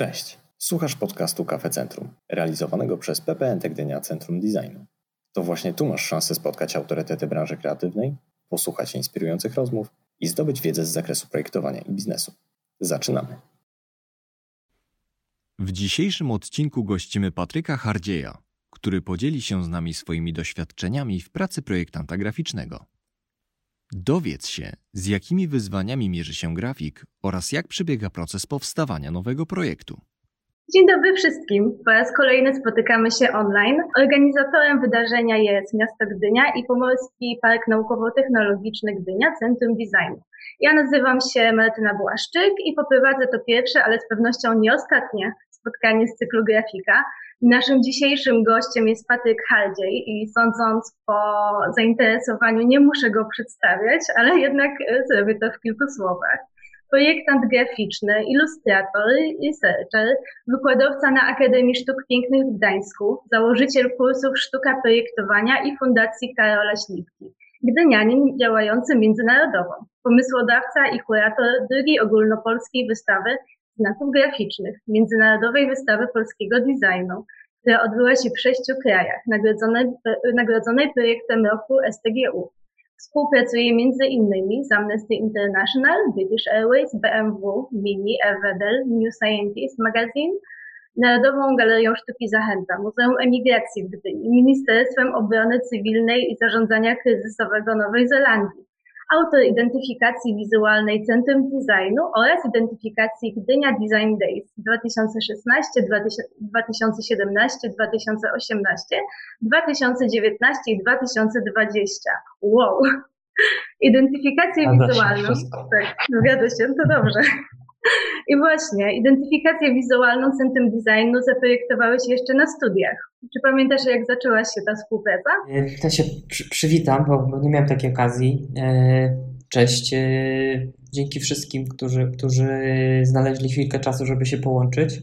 Cześć, słuchasz podcastu Kafe Centrum, realizowanego przez PPNT Gdynia Centrum Designu. To właśnie tu masz szansę spotkać autorytety branży kreatywnej, posłuchać inspirujących rozmów i zdobyć wiedzę z zakresu projektowania i biznesu. Zaczynamy. W dzisiejszym odcinku gościmy Patryka Hardzieja, który podzieli się z nami swoimi doświadczeniami w pracy projektanta graficznego. Dowiedz się, z jakimi wyzwaniami mierzy się grafik oraz jak przebiega proces powstawania nowego projektu. Dzień dobry wszystkim. Po raz kolejny spotykamy się online. Organizatorem wydarzenia jest miasto Gdynia i Pomorski Park Naukowo-Technologiczny Gdynia, Centrum Designu. Ja nazywam się Martyna Błaszczyk i poprowadzę to pierwsze, ale z pewnością nie ostatnie spotkanie z cyklu grafika. Naszym dzisiejszym gościem jest Patryk Hardziej i sądząc po zainteresowaniu nie muszę go przedstawiać, ale jednak zrobię to w kilku słowach. Projektant graficzny, ilustrator, researcher, wykładowca na Akademii Sztuk Pięknych w Gdańsku, założyciel kursów Sztuka Projektowania i Fundacji Karola Śliwki. Gdynianin działający międzynarodowo, pomysłodawca i kurator drugiej ogólnopolskiej wystawy znaków graficznych Międzynarodowej Wystawy Polskiego Designu, która odbyła się w sześciu krajach, nagrodzonej, nagrodzonej projektem roku STGU. Współpracuje innymi z Amnesty International, British Airways, BMW, Mini, Everdell, New Scientist Magazine, Narodową Galerią Sztuki Zachęta, Muzeum Emigracji w Gdyni, Ministerstwem Obrony Cywilnej i Zarządzania Kryzysowego Nowej Zelandii, autor identyfikacji wizualnej Centrum Designu oraz identyfikacji Gdynia Design Days 2016, 2017, 2018, 2019 i 2020. Wow! Identyfikację wizualną. Tak, zgadza się, to dobrze. I właśnie, identyfikację wizualną Centrum Designu zaprojektowałeś jeszcze na studiach. Czy pamiętasz, jak zaczęła się ta współpraca? Ja się przy, przywitam, bo, nie miałem takiej okazji. E, Cześć. E, Dzięki wszystkim, którzy, którzy znaleźli chwilkę czasu, żeby się połączyć.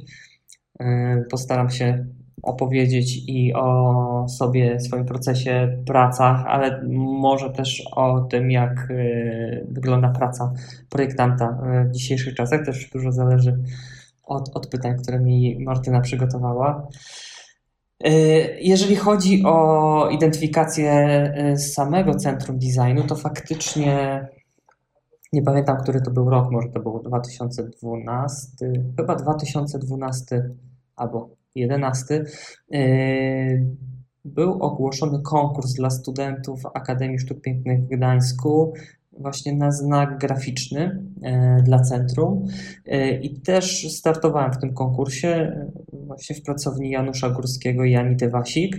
E, Postaram się opowiedzieć i o sobie, swoim procesie, pracach, ale może też o tym, jak e, wygląda praca projektanta w dzisiejszych czasach. Też dużo zależy od, od pytań, które mi Martyna przygotowała. E, Jeżeli chodzi o identyfikację samego centrum designu, to faktycznie nie pamiętam, który to był rok, może to był 2012, chyba 2012 albo 2011. Był ogłoszony konkurs dla studentów Akademii Sztuk Pięknych w Gdańsku właśnie na znak graficzny e, dla centrum E, i też startowałem w tym konkursie e, właśnie w pracowni Janusza Górskiego i Anity Wasik.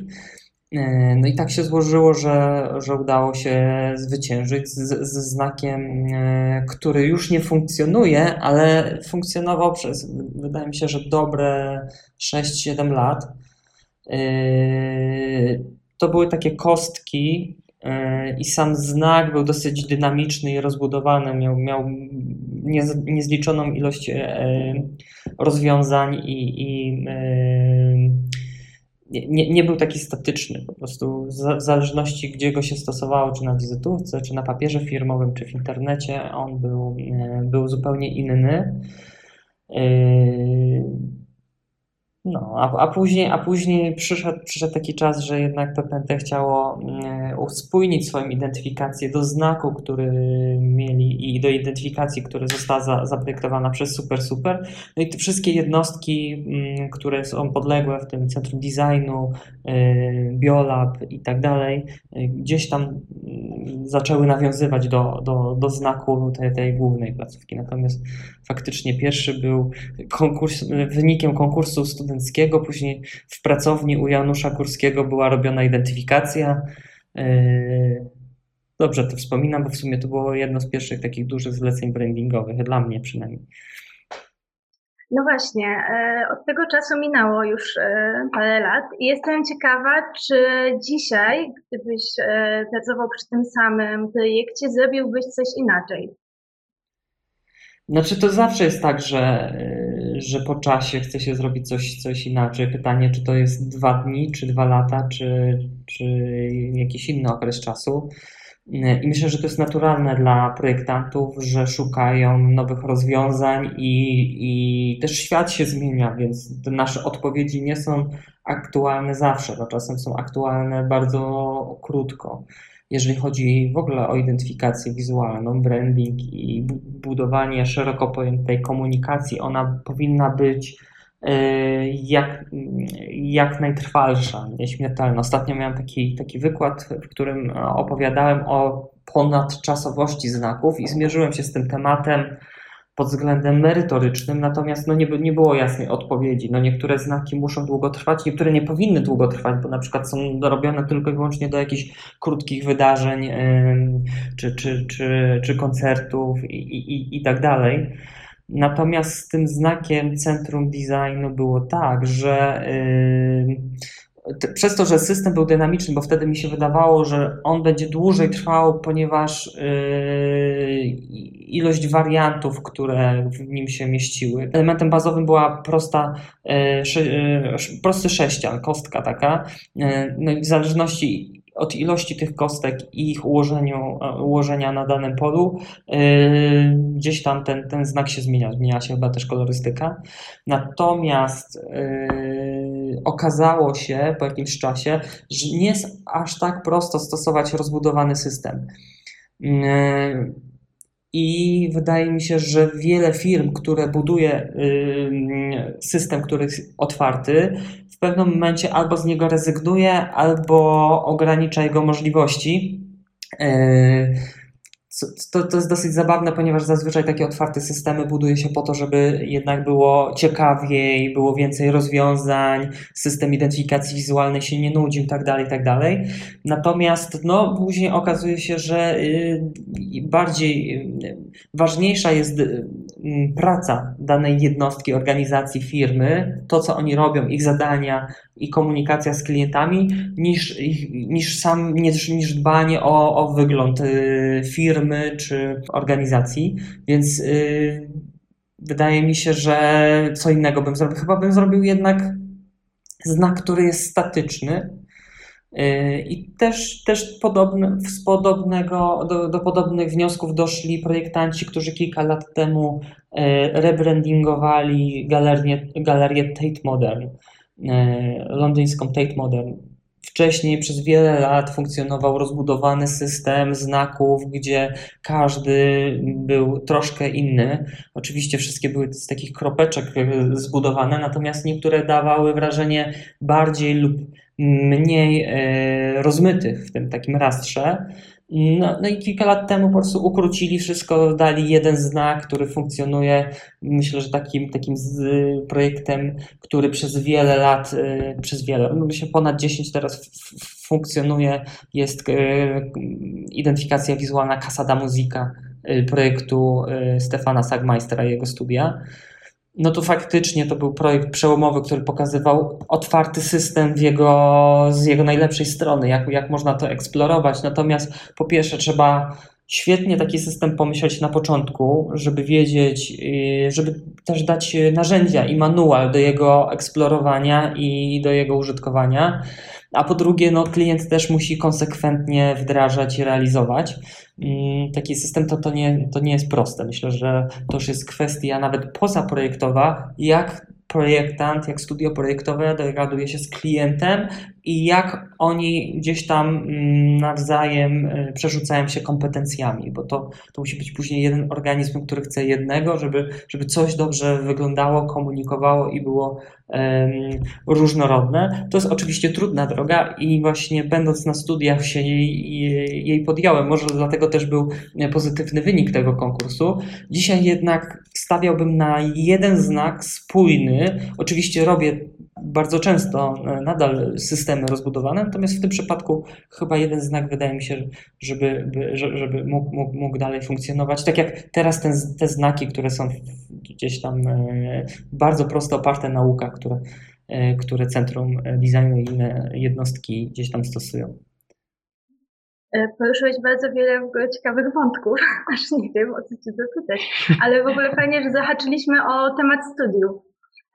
E, No i tak się złożyło, że, że udało się zwyciężyć ze znakiem, e, który już nie funkcjonuje, ale funkcjonował przez, wydaje mi się, że dobre 6-7 lat. E, To były takie kostki i sam znak był dosyć dynamiczny i rozbudowany. Miał, miał niez- niezliczoną ilość rozwiązań i, i nie, nie, był taki statyczny. Po prostu w zależności, gdzie go się stosowało, czy na wizytówce, czy na papierze firmowym, czy w internecie, on był, e, był zupełnie inny. No, a, a później, a później przyszedł, przyszedł taki czas, że jednak PPNT chciało e, uspójnić swoją identyfikację do znaku, który mieli i do identyfikacji, która została za, zaprojektowana przez Super Super. No i te wszystkie jednostki, mm, które są podległe w tym centrum designu, e, Biolab i tak dalej, e, gdzieś tam mm, zaczęły nawiązywać do, do, do znaku tej, tej głównej placówki. Natomiast faktycznie pierwszy był konkurs, wynikiem konkursu studenckiego, później w pracowni u Janusza Górskiego była robiona identyfikacja. Yy, Dobrze to wspominam, bo w sumie to było jedno z pierwszych takich dużych zleceń brandingowych, dla mnie przynajmniej. No właśnie, e, od tego czasu minęło już e, parę lat i jestem ciekawa, czy dzisiaj, gdybyś e, pracował przy tym samym projekcie, zrobiłbyś coś inaczej. Znaczy to zawsze jest tak, że, że po czasie chce się zrobić coś, coś inaczej. Pytanie, czy to jest dwa dni, czy dwa lata, czy, czy jakiś inny okres czasu. I myślę, że to jest naturalne dla projektantów, że szukają nowych rozwiązań i, i też świat się zmienia, więc nasze odpowiedzi nie są aktualne zawsze, bo czasem są aktualne bardzo krótko. Jeżeli chodzi w ogóle o identyfikację wizualną, branding i budowanie szeroko pojętej komunikacji, ona powinna być jak, jak najtrwalsza, nieśmiertelna. Ostatnio miałem taki, taki wykład, w którym opowiadałem o ponadczasowości znaków i zmierzyłem się z tym tematem pod względem merytorycznym, natomiast no nie, nie było jasnej odpowiedzi. No niektóre znaki muszą długo trwać, niektóre nie powinny długo trwać, bo na przykład są robione tylko i wyłącznie do jakichś krótkich wydarzeń czy, czy, czy, czy koncertów i, i, i tak dalej. Natomiast z tym znakiem centrum designu było tak, że yy, przez to, że system był dynamiczny, bo wtedy mi się wydawało, że on będzie dłużej trwał, ponieważ yy, ilość wariantów, które w nim się mieściły. Elementem bazowym była prosta, yy, prosty sześcian, kostka taka. No i w zależności od ilości tych kostek i ich ułożeniu, ułożenia na danym polu, gdzieś tam ten, ten znak się zmienia. Zmienia się chyba też kolorystyka. Natomiast okazało się po jakimś czasie, że nie jest aż tak prosto stosować rozbudowany system. Mm, I wydaje mi się, że wiele firm, które buduje system, który jest otwarty, w pewnym momencie albo z niego rezygnuje, albo ogranicza jego możliwości. Yy, to, to jest dosyć zabawne, ponieważ zazwyczaj takie otwarte systemy buduje się po to, żeby jednak było ciekawiej, było więcej rozwiązań, system identyfikacji wizualnej się nie nudził, tak dalej, tak dalej. Natomiast no, później okazuje się, że y, bardziej y, ważniejsza jest y, praca danej jednostki, organizacji, firmy, to co oni robią, ich zadania, i komunikacja z klientami niż, niż sam niż, niż dbanie o, o wygląd y, firmy czy organizacji. Więc yy, wydaje mi się, że co innego bym zrobił. Chyba bym zrobił jednak znak, który jest statyczny. Y, I też, też podobne, z podobnego, do, do podobnych wniosków doszli projektanci, którzy kilka lat temu y, rebrandingowali galerię, galerię Tate Modern. E, londyńską Tate Modern. Wcześniej przez wiele lat funkcjonował rozbudowany system znaków, gdzie każdy był troszkę inny. Oczywiście wszystkie były z takich kropeczek zbudowane, natomiast niektóre dawały wrażenie bardziej lub mniej e, rozmytych w tym takim rastrze. No, no, i kilka lat temu po prostu ukrócili wszystko, dali jeden znak, który funkcjonuje, myślę, że takim, takim projektem, który przez wiele lat, y, przez wiele, no myślę ponad 10 teraz funkcjonuje, jest y, identyfikacja wizualna Casada Musica projektu Stefana Sagmeistera i jego studia no to faktycznie to był projekt przełomowy, który pokazywał otwarty system jego, z jego najlepszej strony, jak, jak można to eksplorować. Natomiast po pierwsze trzeba świetnie taki system pomyśleć na początku, żeby wiedzieć, y, żeby też dać narzędzia i manual do jego eksplorowania i do jego użytkowania. A po drugie, no, klient też musi konsekwentnie wdrażać i realizować. Taki system to, to, nie, to nie jest proste. Myślę, że to już jest kwestia nawet pozaprojektowa, jak projektant, jak studio projektowe dogaduje się z klientem i jak oni gdzieś tam mm, nawzajem y, przerzucają się kompetencjami, bo to, to musi być później jeden organizm, który chce jednego, żeby, żeby coś dobrze wyglądało, komunikowało i było różnorodne. To jest oczywiście trudna droga i właśnie będąc na studiach się jej, jej podjąłem. Może dlatego też był pozytywny wynik tego konkursu. Dzisiaj jednak stawiałbym na jeden znak spójny. Oczywiście robię bardzo często e, nadal systemy rozbudowane, natomiast w tym przypadku chyba jeden znak wydaje mi się, żeby, żeby mógł, mógł, mógł dalej funkcjonować. Tak jak teraz ten, te znaki, które są gdzieś tam e, bardzo prosto oparte na naukach, które, e, które Centrum Designu i inne jednostki gdzieś tam stosują. Poruszyłeś bardzo wiele w ogóle ciekawych wątków, aż nie wiem o co Cię zapytać, ale w ogóle fajnie, że zahaczyliśmy o temat studiów.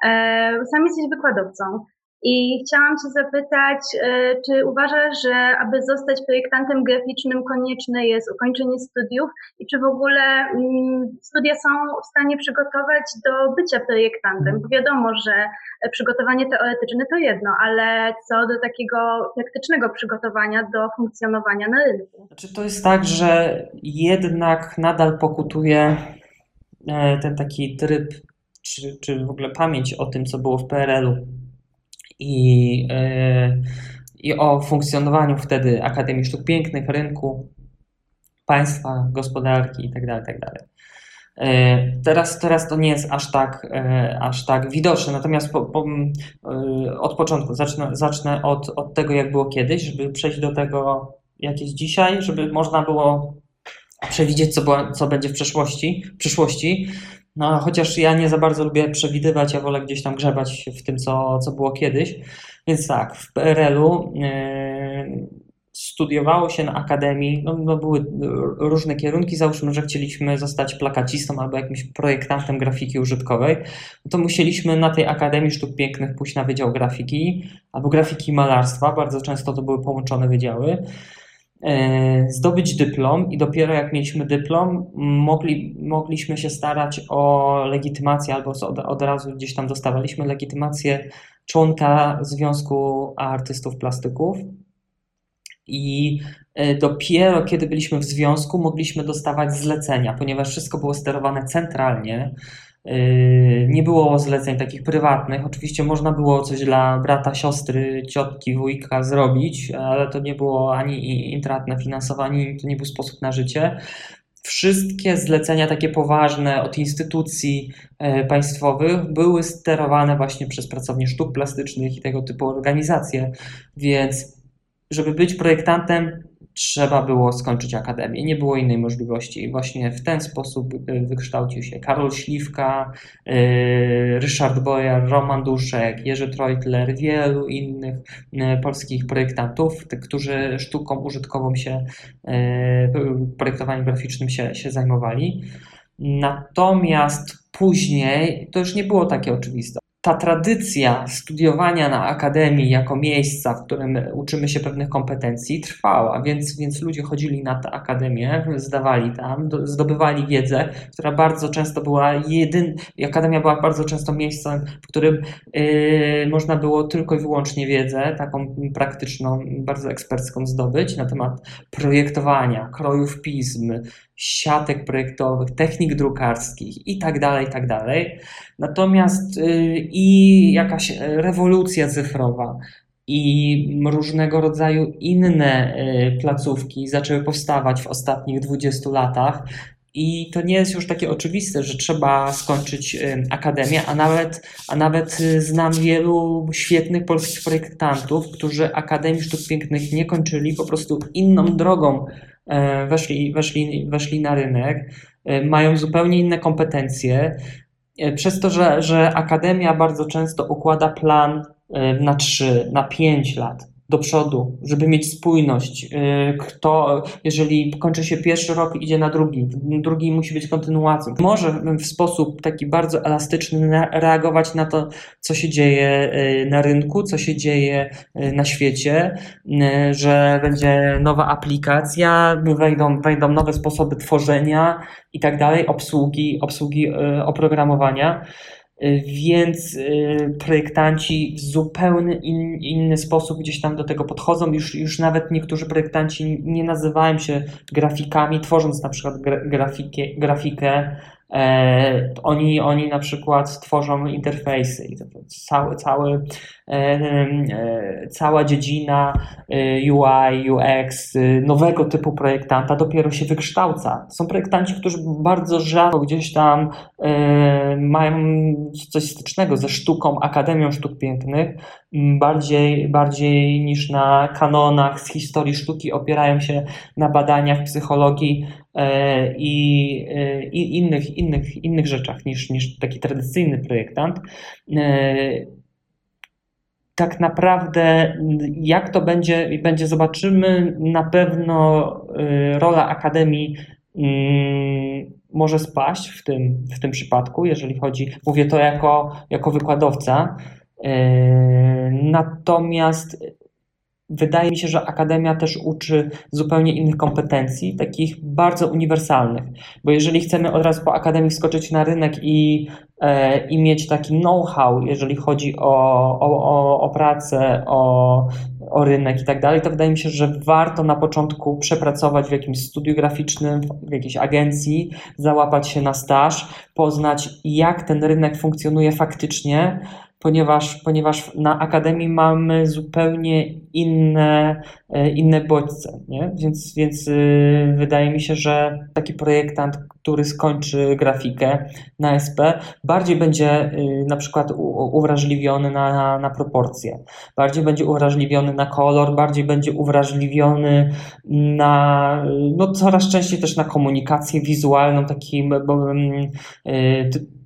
E, sam jesteś wykładowcą I chciałam Cię zapytać, e, czy uważasz, że aby zostać projektantem graficznym konieczne jest ukończenie studiów i czy w ogóle mm, studia są w stanie przygotować do bycia projektantem? Bo wiadomo, że przygotowanie teoretyczne to jedno, ale co do takiego praktycznego przygotowania do funkcjonowania na rynku? Znaczy to jest tak, że jednak nadal pokutuje e, ten taki tryb, czy, czy w ogóle pamięć o tym, co było w PRL-u i, e, i o funkcjonowaniu wtedy Akademii Sztuk Pięknych, rynku, państwa, gospodarki itd. Tak itd. Tak e, teraz, teraz to nie jest aż tak, e, aż tak widoczne, natomiast po, po, od początku zacznę, zacznę od, od tego, jak było kiedyś, żeby przejść do tego, jak jest dzisiaj, żeby można było przewidzieć, co, co będzie w przeszłości, w przyszłości. No, chociaż ja nie za bardzo lubię przewidywać, ja wolę gdzieś tam grzebać w tym, co, co było kiedyś. Więc tak, w PRL-u yy, studiowało się na akademii, no, no, były różne kierunki, załóżmy, że chcieliśmy zostać plakacistą albo jakimś projektantem grafiki użytkowej, no to musieliśmy na tej Akademii Sztuk Pięknych pójść na Wydział Grafiki albo Grafiki Malarstwa, bardzo często to były połączone wydziały. E, zdobyć dyplom i dopiero jak mieliśmy dyplom, mogli, mogliśmy się starać o legitymację albo od, od razu gdzieś tam dostawaliśmy legitymację członka Związku Artystów Plastyków. I e, dopiero kiedy byliśmy w związku, mogliśmy dostawać zlecenia, ponieważ wszystko było sterowane centralnie. Yy, nie było zleceń takich prywatnych. Oczywiście można było coś dla brata, siostry, ciotki, wujka zrobić, ale to nie było ani intratne finansowanie, to nie był sposób na życie. Wszystkie zlecenia takie poważne od instytucji e, państwowych były sterowane właśnie przez pracownie sztuk plastycznych i tego typu organizacje. Więc, żeby być projektantem, trzeba było skończyć akademię. Nie było innej możliwości. I właśnie w ten sposób y, wykształcił się Karol Śliwka, y, Ryszard Bojar, Roman Duszek, Jerzy Treutler, wielu innych y, polskich projektantów, którzy sztuką użytkową się, projektowaniem graficznym się, się zajmowali. Natomiast później to już nie było takie oczywiste ta tradycja studiowania na akademii jako miejsca, w którym uczymy się pewnych kompetencji, trwała, więc, więc ludzie chodzili na tę akademię, zdawali tam, zdobywali wiedzę, która bardzo często była jedyn, akademia była bardzo często miejscem, w którym yy, można było tylko i wyłącznie wiedzę, taką praktyczną, bardzo ekspercką zdobyć na temat projektowania, krojów pism, siatek projektowych, technik drukarskich i tak dalej, i tak dalej. Natomiast yy, i jakaś rewolucja cyfrowa i różnego rodzaju inne y, placówki zaczęły powstawać w ostatnich 20 latach. I to nie jest już takie oczywiste, że trzeba skończyć y, akademię, a nawet, a nawet y, znam wielu świetnych polskich projektantów, którzy Akademii Sztuk Pięknych nie kończyli, po prostu inną drogą weszli, weszli, weszli na rynek, e, mają zupełnie inne kompetencje. E, przez to, że, że akademia bardzo często układa plan na 3, na 5 lat, do przodu, żeby mieć spójność. Y, kto, jeżeli kończy się pierwszy rok, idzie na drugi, drugi musi być kontynuacją. Może w sposób taki bardzo elastyczny reagować na to, co się dzieje y, na rynku, co się dzieje y, na świecie, że będzie nowa aplikacja, wejdą, wejdą nowe sposoby tworzenia i tak dalej, obsługi, obsługi oprogramowania. Y, więc y, projektanci w zupełnie in, inny sposób gdzieś tam do tego podchodzą. Już, już nawet niektórzy projektanci nie nazywają się grafikami, tworząc na przykład grafikę, grafikę E, oni, oni na przykład tworzą interfejsy i to, cały, cały, cała dziedzina UI, UX, nowego typu projektanta dopiero się wykształca. Są projektanci, którzy bardzo rzadko gdzieś tam mają coś stycznego ze sztuką, Akademią Sztuk Pięknych, bardziej, bardziej niż na kanonach z historii sztuki opierają się na badaniach psychologii E, i, e, i innych, innych, innych rzeczach niż, niż taki tradycyjny projektant. Tak naprawdę, jak to będzie, będzie zobaczymy. Na pewno rola Akademii mm, może spaść w tym, w tym przypadku, jeżeli chodzi, mówię to jako, jako wykładowca, Natomiast wydaje mi się, że akademia też uczy zupełnie innych kompetencji, takich bardzo uniwersalnych. Bo jeżeli chcemy od razu po akademii wskoczyć na rynek i, i mieć taki know-how, jeżeli chodzi o, o, o pracę, o, o rynek i tak dalej, to wydaje mi się, że warto na początku przepracować w jakimś studiu graficznym, w jakiejś agencji, załapać się na staż, poznać jak ten rynek funkcjonuje faktycznie, ponieważ, ponieważ na Akademii mamy zupełnie inne, e, inne bodźce. Nie? Więc, więc y, wydaje mi się, że taki projektant, który skończy grafikę na SP, bardziej będzie y, na przykład uwrażliwiony na, na, proporcje, bardziej będzie uwrażliwiony na kolor, bardziej będzie uwrażliwiony na, no coraz częściej też na komunikację wizualną, takim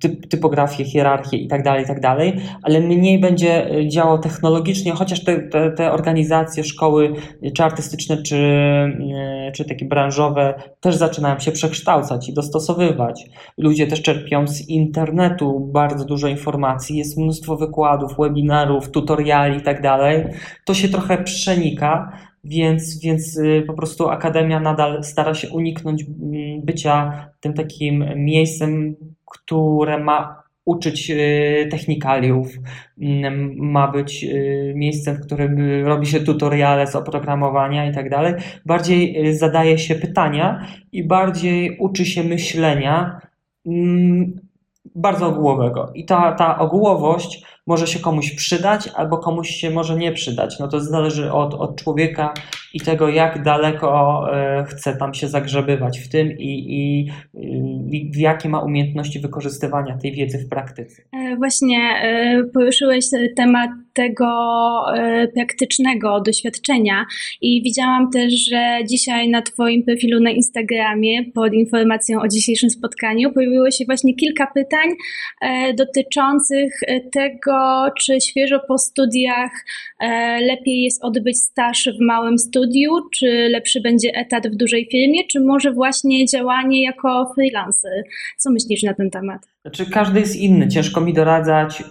typ, typografię, hierarchię i tak ale mniej będzie działał technologicznie, chociaż te, te, te organizacje, szkoły, czy artystyczne, czy, y, czy takie branżowe też zaczynają się przekształcać i dostosowywać. Ludzie też czerpią z internetu bardzo dużo informacji, jest mnóstwo wykładów, webinarów, tutoriali i tak. To się trochę przenika, więc, więc y, po prostu Akademia nadal stara się uniknąć mm, bycia tym takim miejscem, które ma uczyć y, technikaliów, mm, ma być y, miejscem, w którym robi się tutoriale z oprogramowania i tak dalej. Bardziej zadaje się pytania i bardziej uczy się myślenia mm, bardzo ogółowego. I ta, ta ogółowość może się komuś przydać, albo komuś się może nie przydać. No to zależy od, od człowieka i tego, jak daleko e, chce tam się zagrzebywać w tym i, i, i jakie ma umiejętności wykorzystywania tej wiedzy w praktyce. E, właśnie e, poruszyłeś temat tego praktycznego doświadczenia i widziałam też, że dzisiaj na Twoim profilu na Instagramie pod informacją o dzisiejszym spotkaniu pojawiło się właśnie kilka pytań dotyczących tego, czy świeżo po studiach e, lepiej jest odbyć staż w małym studiu, czy lepszy będzie etat w dużej firmie, czy może właśnie działanie jako freelancer? Co myślisz na ten temat? Znaczy, każdy jest inny. Ciężko mi doradzać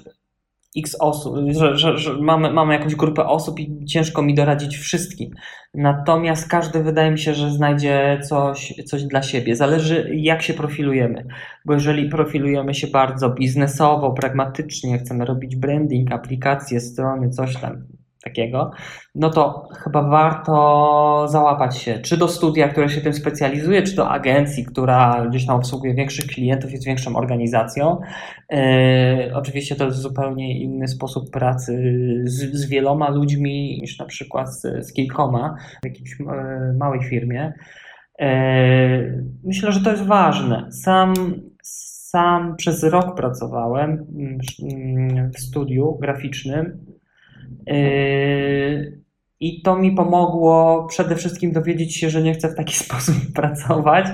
x osób, że, że, że, mamy, mamy jakąś grupę osób i ciężko mi doradzić wszystkim. Natomiast każdy wydaje mi się, że znajdzie coś, coś dla siebie. Zależy jak się profilujemy, bo jeżeli profilujemy się bardzo biznesowo, pragmatycznie, chcemy robić branding, aplikacje, strony, coś tam, takiego, no to chyba warto załapać się, czy do studia, które się tym specjalizuje, czy do agencji, która gdzieś tam obsługuje większych klientów, jest większą organizacją. Yy, oczywiście to jest zupełnie inny sposób pracy z, z wieloma ludźmi niż na przykład z, z kilkoma w jakiejś yy, małej firmie. Yy, myślę, że to jest ważne. Sam sam przez rok pracowałem mm, w studiu graficznym I to mi pomogło przede wszystkim dowiedzieć się, że nie chcę w taki sposób pracować,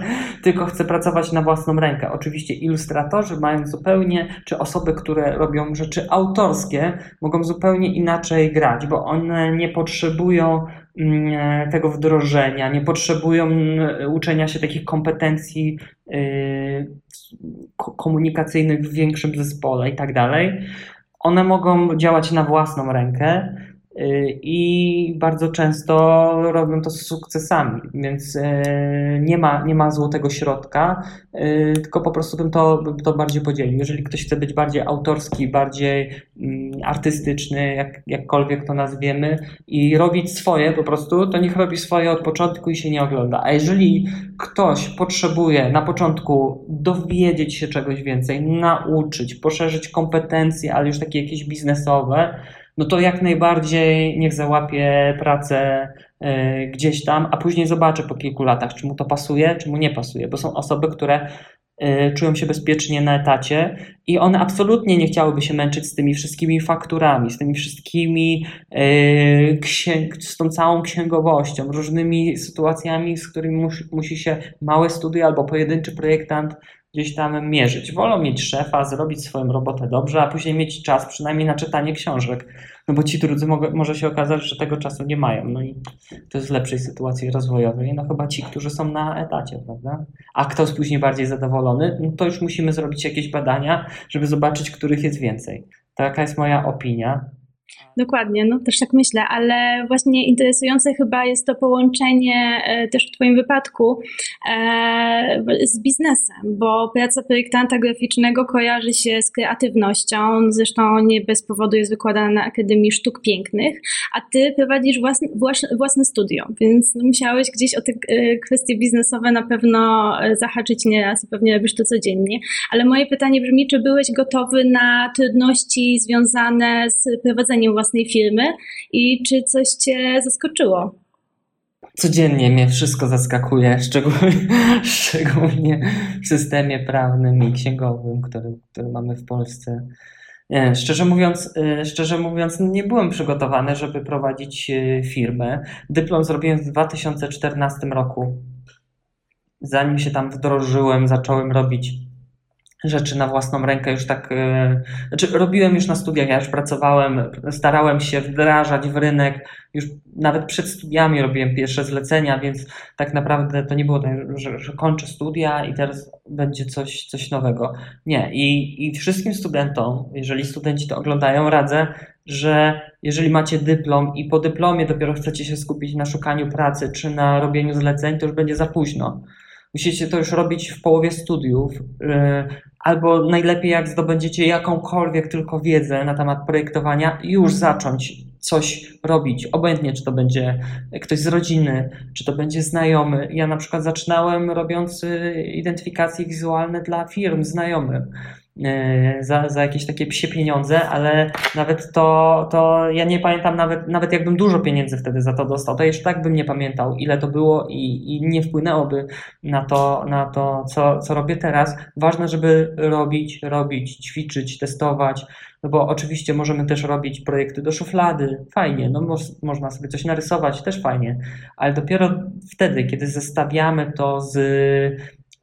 tylko chcę pracować na własną rękę. Oczywiście ilustratorzy mają zupełnie, czy osoby, które robią rzeczy autorskie, mogą zupełnie inaczej grać, bo one nie potrzebują mm, tego wdrożenia, nie potrzebują mm, uczenia się takich kompetencji yy, komunikacyjnych w większym zespole i tak dalej one mogą działać na własną rękę y, i bardzo często robią to z sukcesami, więc y, nie ma, nie ma złotego środka, y, tylko po prostu bym to, bym to bardziej podzielił. Jeżeli ktoś chce być bardziej autorski, bardziej mm, artystyczny, jak, jakkolwiek to nazwiemy, i robić swoje po prostu, to niech robi swoje od początku i się nie ogląda. A jeżeli ktoś potrzebuje na początku dowiedzieć się czegoś więcej, nauczyć, poszerzyć kompetencje, ale już takie jakieś biznesowe, no to jak najbardziej niech załapie pracę y, gdzieś tam, a później zobaczy po kilku latach, czy mu to pasuje, czy mu nie pasuje, bo są osoby, które czują się bezpiecznie na etacie i one absolutnie nie chciałyby się męczyć z tymi wszystkimi fakturami, z tymi wszystkimi, y, z tą całą księgowością, różnymi sytuacjami, z którymi musi, musi się małe studio albo pojedynczy projektant gdzieś tam mierzyć. Wolą mieć szefa, zrobić swoją robotę dobrze, a później mieć czas przynajmniej na czytanie książek. No bo ci drudzy mogą, może się okazać, że tego czasu nie mają. No i to jest w lepszej sytuacji rozwojowej. No chyba ci, którzy są na etacie, prawda? A kto jest później bardziej zadowolony, no to już musimy zrobić jakieś badania, żeby zobaczyć, których jest więcej. Taka jest moja opinia. Dokładnie, no też tak myślę, ale właśnie interesujące chyba jest to połączenie e, też w Twoim wypadku e, z biznesem, bo praca projektanta graficznego kojarzy się z kreatywnością, zresztą nie bez powodu jest wykładana na Akademii Sztuk Pięknych, a Ty prowadzisz własne, własne studio, więc no musiałeś gdzieś o te e, kwestie biznesowe na pewno zahaczyć nieraz pewnie robisz to codziennie, ale moje pytanie brzmi, czy byłeś gotowy na trudności związane z prowadzeniem własnej firmy i czy coś Cię zaskoczyło? Codziennie mnie wszystko zaskakuje, szczególnie, szczególnie w systemie prawnym i księgowym, który, który mamy w Polsce. Nie, szczerze mówiąc, y, szczerze mówiąc, nie byłem przygotowany, żeby prowadzić y, firmę. Dyplom zrobiłem w 2014 roku. Zanim się tam wdrożyłem, zacząłem robić rzeczy na własną rękę już tak, e, znaczy robiłem już na studiach, ja już pracowałem, starałem się wdrażać w rynek, już nawet przed studiami robiłem pierwsze zlecenia, więc tak naprawdę to nie było tak, że, że kończę studia i teraz będzie coś, coś nowego. Nie. I, I wszystkim studentom, jeżeli studenci to oglądają, radzę, że jeżeli macie dyplom i po dyplomie dopiero chcecie się skupić na szukaniu pracy czy na robieniu zleceń, to już będzie za późno. Musicie to już robić w połowie studiów, y, albo najlepiej jak zdobędziecie jakąkolwiek tylko wiedzę na temat projektowania, już zacząć coś robić. Obojętnie, czy to będzie ktoś z rodziny, czy to będzie znajomy. Ja na przykład zaczynałem robiąc y, identyfikacje wizualne dla firm znajomych. E, za, za jakieś takie psie pieniądze, ale nawet to, to ja nie pamiętam, nawet, nawet jakbym dużo pieniędzy wtedy za to dostał, to jeszcze tak bym nie pamiętał, ile to było i, i nie wpłynęłoby na to, na to co, co robię teraz. Ważne, żeby robić, robić, ćwiczyć, testować, no bo oczywiście możemy też robić projekty do szuflady, fajnie, no mo można sobie coś narysować, też fajnie, ale dopiero wtedy, kiedy zestawiamy to z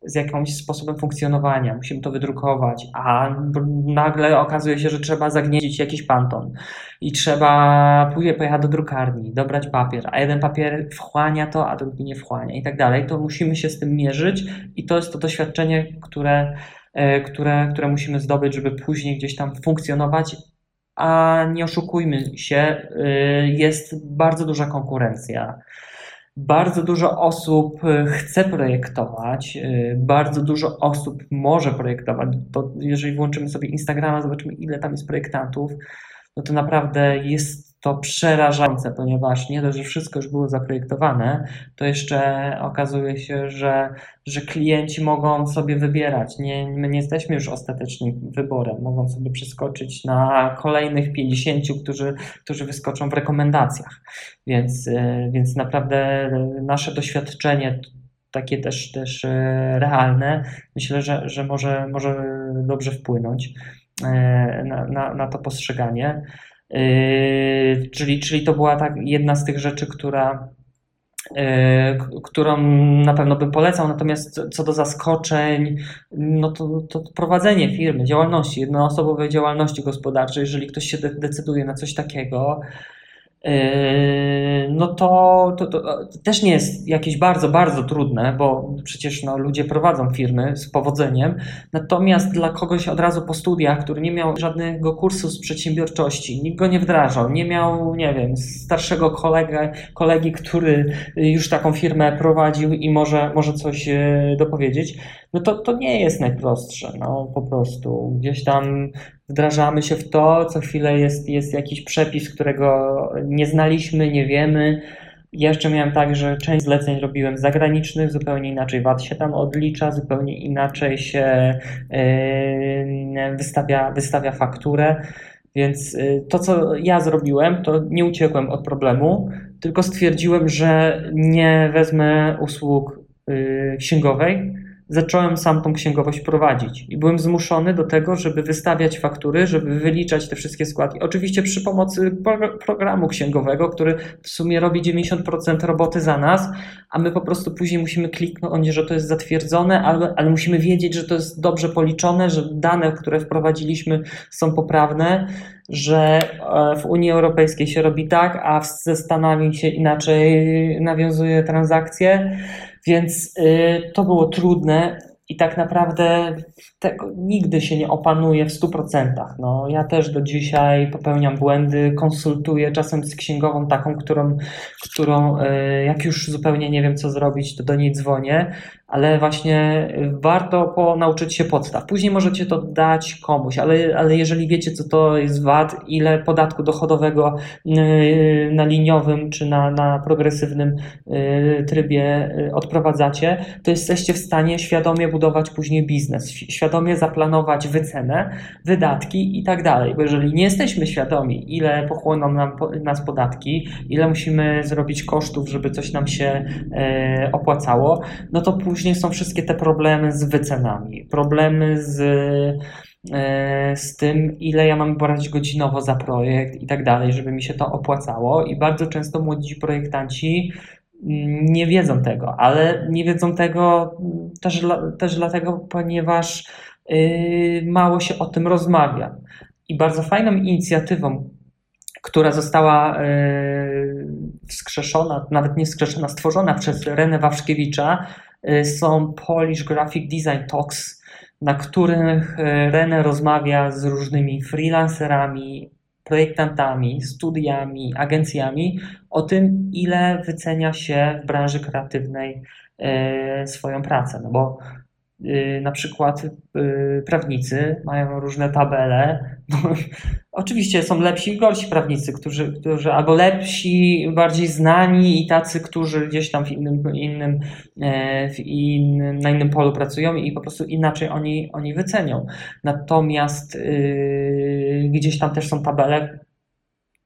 z jakimś sposobem funkcjonowania, musimy to wydrukować, a nagle okazuje się, że trzeba zagnieździć jakiś panton i trzeba później pojechać do drukarni, dobrać papier, a jeden papier wchłania to, a drugi nie wchłania i tak dalej, to musimy się z tym mierzyć i to jest to doświadczenie, które, e, które, które musimy zdobyć, żeby później gdzieś tam funkcjonować, a nie oszukujmy się, e, jest bardzo duża konkurencja bardzo dużo osób e, chce projektować, e, bardzo dużo osób może projektować. To jeżeli włączymy sobie Instagrama, zobaczymy, ile tam jest projektantów, no to naprawdę jest to przerażające, ponieważ nie dość, że wszystko już było zaprojektowane, to jeszcze okazuje się, że, że klienci mogą sobie wybierać. Nie, my nie jesteśmy już ostatecznym wyborem, mogą sobie przeskoczyć na kolejnych 50, którzy, którzy wyskoczą w rekomendacjach. Więc, e, więc naprawdę nasze doświadczenie takie też, też e, realne, myślę, że, że może, może dobrze wpłynąć na, na, na to postrzeganie. Yy, czyli, czyli to była tak jedna z tych rzeczy, która, yy, którą na pewno bym polecał. Natomiast co do zaskoczeń, no to, to prowadzenie firmy, działalności, jednoosobowej działalności gospodarczej, jeżeli ktoś się decyduje na coś takiego, no to, to, to, też nie jest jakieś bardzo, bardzo trudne, bo przecież no, ludzie prowadzą firmy z powodzeniem. Natomiast dla kogoś od razu po studiach, który nie miał żadnego kursu z przedsiębiorczości, nikt go nie wdrażał, nie miał, nie wiem, starszego kolega, kolegi, który już taką firmę prowadził i może, może coś e, dopowiedzieć, no to, to nie jest najprostsze. No, po prostu gdzieś tam wdrażamy się w to, co chwilę jest, jest jakiś przepis, którego nie znaliśmy, nie wiemy. Jeszcze miałem tak, że część zleceń robiłem zagranicznych, zupełnie inaczej VAT się tam odlicza, zupełnie inaczej się yy, wystawia, wystawia fakturę. Więc yy, to, co ja zrobiłem, to nie uciekłem od problemu, tylko stwierdziłem, że nie wezmę usług yy, księgowej, zacząłem sam tą księgowość prowadzić i byłem zmuszony do tego, żeby wystawiać faktury, żeby wyliczać te wszystkie składki. Oczywiście przy pomocy programu księgowego, który w sumie robi 90% roboty za nas, a my po prostu później musimy kliknąć, że to jest zatwierdzone, ale, ale musimy wiedzieć, że to jest dobrze policzone, że dane, które wprowadziliśmy są poprawne, że e, w Unii Europejskiej się robi tak, a ze Stanami się inaczej nawiązuje transakcje. Więc y, to było trudne, i tak naprawdę tego nigdy się nie opanuje w 100%. No, ja też do dzisiaj popełniam błędy, konsultuję czasem z księgową taką, którą, którą e, jak już zupełnie nie wiem co zrobić, to do niej dzwonię, ale właśnie warto po, nauczyć się podstaw. Później możecie to dać komuś, ale, ale jeżeli wiecie, co to jest VAT, ile podatku dochodowego e, na liniowym czy na, na progresywnym e, trybie odprowadzacie, to jesteście w stanie świadomie budować budować później biznes, świadomie zaplanować wycenę, wydatki i tak dalej. Bo jeżeli nie jesteśmy świadomi, ile pochłoną nam, nas podatki, ile musimy zrobić kosztów, żeby coś nam się e, opłacało, no to później są wszystkie te problemy z wycenami, problemy z e, z tym, ile ja mam brać godzinowo za projekt i tak dalej, żeby mi się to opłacało. I bardzo często młodzi projektanci nie wiedzą tego, ale nie wiedzą tego też, też dlatego, ponieważ yy, mało się o tym rozmawia. I bardzo fajną inicjatywą, która została yy, wskrzeszona, nawet nie wskrzeszona, stworzona przez Renę Wawrzkiewicza, yy, są Polish Graphic Design Talks, na których Renę rozmawia z różnymi freelancerami, projektantami, studiami, agencjami o tym, ile wycenia się w branży kreatywnej e, swoją pracę. No bo na przykład y, prawnicy mają różne tabele. Oczywiście są lepsi i gorsi prawnicy, którzy, którzy albo lepsi, bardziej znani i tacy, którzy gdzieś tam w innym, innym, e, w innym, na innym polu pracują i po prostu inaczej oni, oni wycenią. Natomiast yy, gdzieś tam też są tabele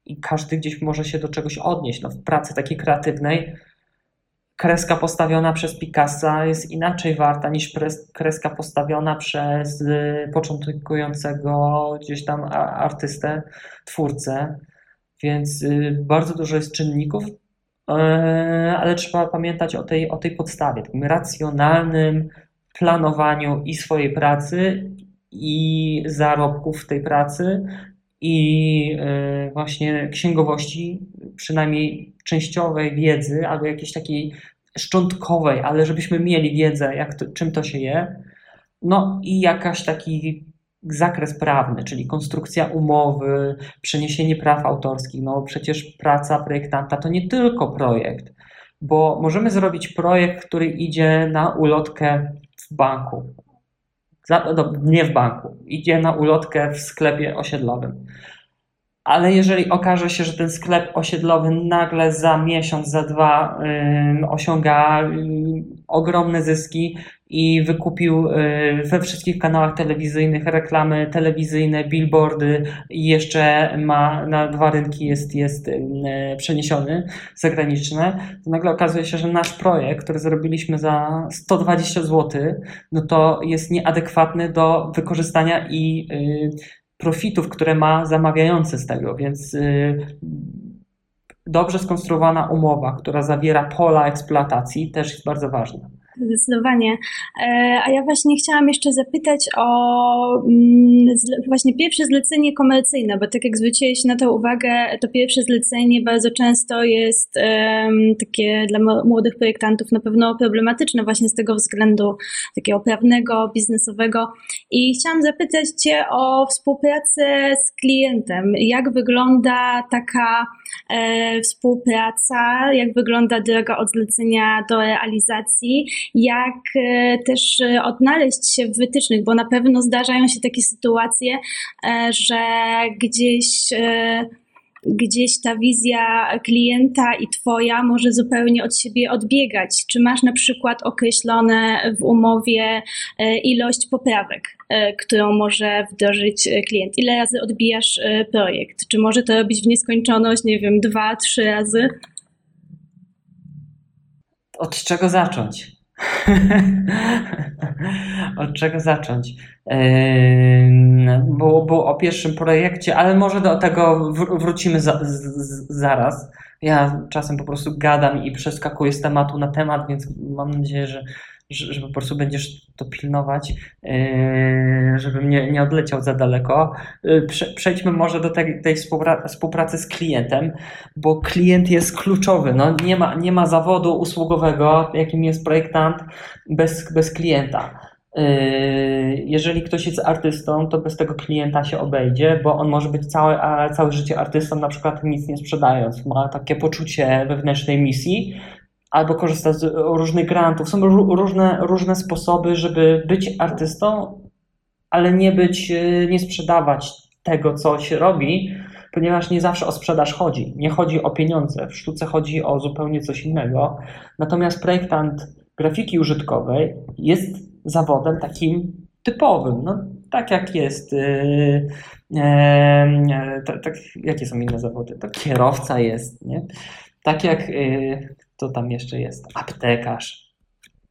i każdy gdzieś może się do czegoś odnieść. No, w pracy takiej kreatywnej kreska postawiona przez Picassa jest inaczej warta niż kreska postawiona przez y, początkującego gdzieś tam artystę, twórcę. Więc y, bardzo dużo jest czynników, y, ale trzeba pamiętać o tej, o tej podstawie, takim racjonalnym planowaniu i swojej pracy, i zarobków w tej pracy, i właśnie księgowości, przynajmniej częściowej wiedzy albo jakiejś takiej szczątkowej, ale żebyśmy mieli wiedzę, jak to, czym to się je. No i jakaś taki zakres prawny, czyli konstrukcja umowy, przeniesienie praw autorskich. No przecież praca projektanta to nie tylko projekt, bo możemy zrobić projekt, który idzie na ulotkę w banku. No, nie w banku, idzie na ulotkę w sklepie osiedlowym. Ale jeżeli okaże się, że ten sklep osiedlowy nagle za miesiąc, za dwa osiąga ogromne zyski i wykupił y, we wszystkich kanałach telewizyjnych reklamy telewizyjne, billboardy i jeszcze ma na dwa rynki jest, jest y, przeniesiony zagraniczne, to nagle okazuje się, że nasz projekt, który zrobiliśmy za 120 zł, no to jest nieadekwatny do wykorzystania i y, profitów, które ma zamawiający z tego, więc dobrze skonstruowana umowa, która zawiera pola eksploatacji, też jest bardzo ważna. Zdecydowanie. E, a ja właśnie chciałam jeszcze zapytać o mm, właśnie pierwsze zlecenie komercyjne, bo tak jak zwróciłeś na to uwagę, to pierwsze zlecenie bardzo często jest takie dla młodych projektantów na pewno problematyczne właśnie z tego względu takiego prawnego, biznesowego. I chciałam zapytać Cię o współpracę z klientem. Jak wygląda taka e, współpraca, jak wygląda droga od zlecenia do realizacji jak e, też e, odnaleźć się w wytycznych, bo na pewno zdarzają się takie sytuacje, że gdzieś gdzieś ta wizja klienta i Twoja może zupełnie od siebie odbiegać. Czy masz na przykład określone w umowie ilość poprawek, którą może wdrożyć klient? Ile razy odbijasz projekt? Czy może to robić w nieskończoność, nie wiem, dwa, trzy razy? Od czego zacząć? Od czego zacząć? Było, było o pierwszym projekcie, ale może do tego wrócimy za, z, zaraz. Ja czasem po prostu gadam i przeskakuję z tematu na temat, więc mam nadzieję, że że, że po prostu będziesz to pilnować, yy, żebym nie, nie odleciał za daleko. Yy, przejdźmy może do tej, tej współpracy z klientem, bo klient jest kluczowy. No, nie, ma, nie ma zawodu usługowego, jakim jest projektant, bez, bez klienta. jeżeli ktoś jest artystą, to bez tego klienta się obejdzie, bo on może być całe, całe życie artystą, na przykład nic nie sprzedając. Ma takie poczucie wewnętrznej misji, albo korzysta z różnych grantów. Są różne, różne sposoby, żeby być artystą, ale nie być, nie sprzedawać tego, co się robi, ponieważ nie zawsze o sprzedaż chodzi. Nie chodzi o pieniądze. W sztuce chodzi o zupełnie coś innego. Natomiast projektant grafiki użytkowej jest zawodem takim typowym. No, tak jak jest. Yy, yy, tak, tak, jakie są inne zawody? To kierowca jest, nie? Tak jak. Yy, to tam jeszcze jest? Aptekarz,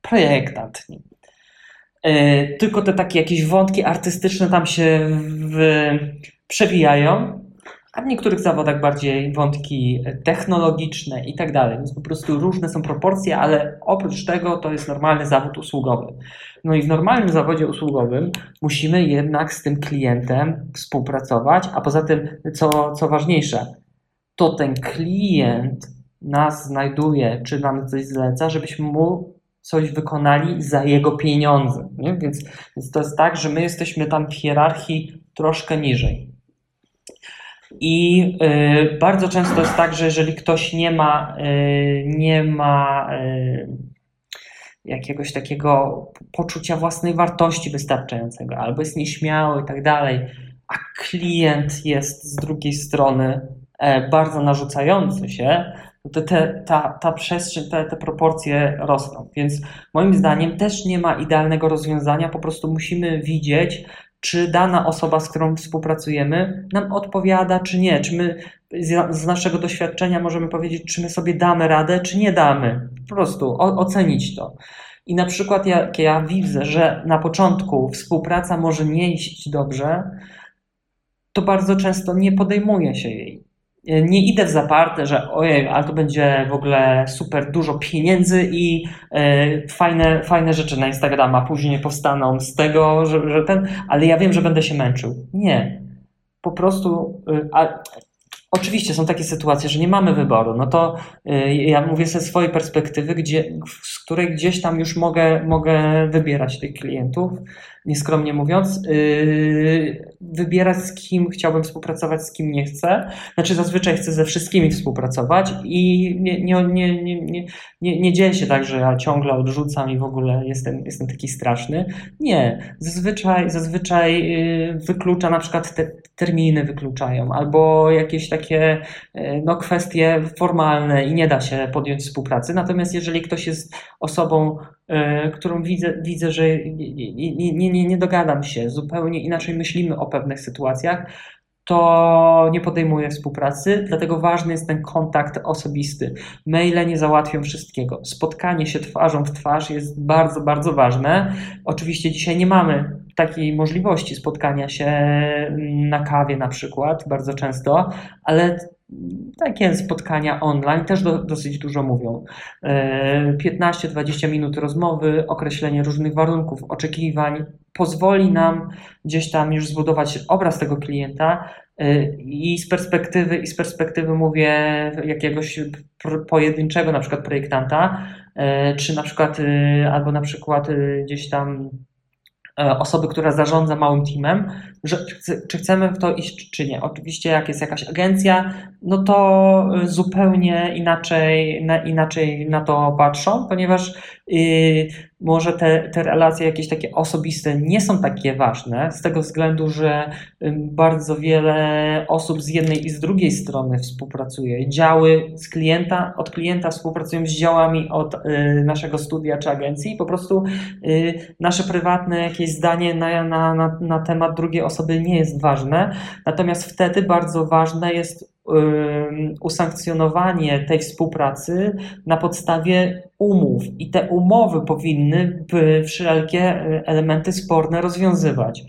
projektant. Yy, tylko te takie jakieś wątki artystyczne tam się w, przewijają a w niektórych zawodach bardziej wątki technologiczne i tak dalej. Więc po prostu różne są proporcje, ale oprócz tego to jest normalny zawód usługowy. No i w normalnym zawodzie usługowym musimy jednak z tym klientem współpracować, a poza tym, co, co ważniejsze, to ten klient nas znajduje, czy nam coś zleca, żebyśmy mu coś wykonali za jego pieniądze. Nie? Więc, więc to jest tak, że my jesteśmy tam w hierarchii troszkę niżej. I y, bardzo często jest tak, że jeżeli ktoś nie ma, y, nie ma y, jakiegoś takiego poczucia własnej wartości wystarczającego, albo jest nieśmiały i tak dalej, a klient jest z drugiej strony e, bardzo narzucający się, to te, ta, ta przestrzeń, te, te proporcje rosną. Więc moim zdaniem też nie ma idealnego rozwiązania, po prostu musimy widzieć, czy dana osoba, z którą współpracujemy, nam odpowiada, czy nie. Czy my z naszego doświadczenia możemy powiedzieć, czy my sobie damy radę, czy nie damy. Po prostu ocenić to. I na przykład jak ja widzę, że na początku współpraca może nie iść dobrze, to bardzo często nie podejmuję się jej. E, nie idę w zaparte, że ojej, ale to będzie w ogóle super dużo pieniędzy i e, fajne, fajne rzeczy na Instagrama później powstaną z tego, że, że ten, ale ja wiem, że będę się męczył. Nie. Po prostu, e, a, Oczywiście są takie sytuacje, że nie mamy wyboru. No to ja mówię ze swojej perspektywy, gdzie, z której gdzieś tam już mogę, mogę wybierać tych klientów nieskromnie mówiąc, yy, wybierać z kim chciałbym współpracować, z kim nie chcę. Znaczy zazwyczaj chcę ze wszystkimi współpracować i nie, nie, nie, nie, nie, nie, nie dzieje się tak, że ja ciągle odrzucam i w ogóle jestem, jestem taki straszny. Nie. Zazwyczaj, zazwyczaj yy, wyklucza na przykład te terminy wykluczają albo jakieś takie yy, no, kwestie formalne i nie da się podjąć współpracy. Natomiast jeżeli ktoś jest osobą którą widzę, widzę że nie, nie, nie, nie dogadam się, zupełnie inaczej myślimy o pewnych sytuacjach, to nie podejmuję współpracy, dlatego ważny jest ten kontakt osobisty. Maile nie załatwią wszystkiego. Spotkanie się twarzą w twarz jest bardzo, bardzo ważne. Oczywiście dzisiaj nie mamy takiej możliwości spotkania się na kawie na przykład, bardzo często, ale takie spotkania online też do, dosyć dużo mówią. 15-20 e, minut rozmowy, określenie różnych warunków, oczekiwań pozwoli nam gdzieś tam już zbudować obraz tego klienta e, i z perspektywy, i z perspektywy mówię jakiegoś pojedynczego na przykład projektanta, e, czy na przykład albo na przykład gdzieś tam osoby, która zarządza małym teamem, że czy chcemy w to iść, czy nie. Oczywiście, jak jest jakaś agencja, no to zupełnie inaczej na, inaczej na to patrzą, ponieważ yy, może te, te relacje jakieś takie osobiste nie są takie ważne, z tego względu, że bardzo wiele osób z jednej i z drugiej strony współpracuje. Działy z klienta, od klienta współpracują z działami od y, naszego studia czy agencji po prostu y, nasze prywatne jakieś zdanie na, na, na, na temat drugiej osoby nie jest ważne. Natomiast wtedy bardzo ważne jest usankcjonowanie tej współpracy na podstawie umów i te umowy powinny wszelkie e, elementy sporne rozwiązywać.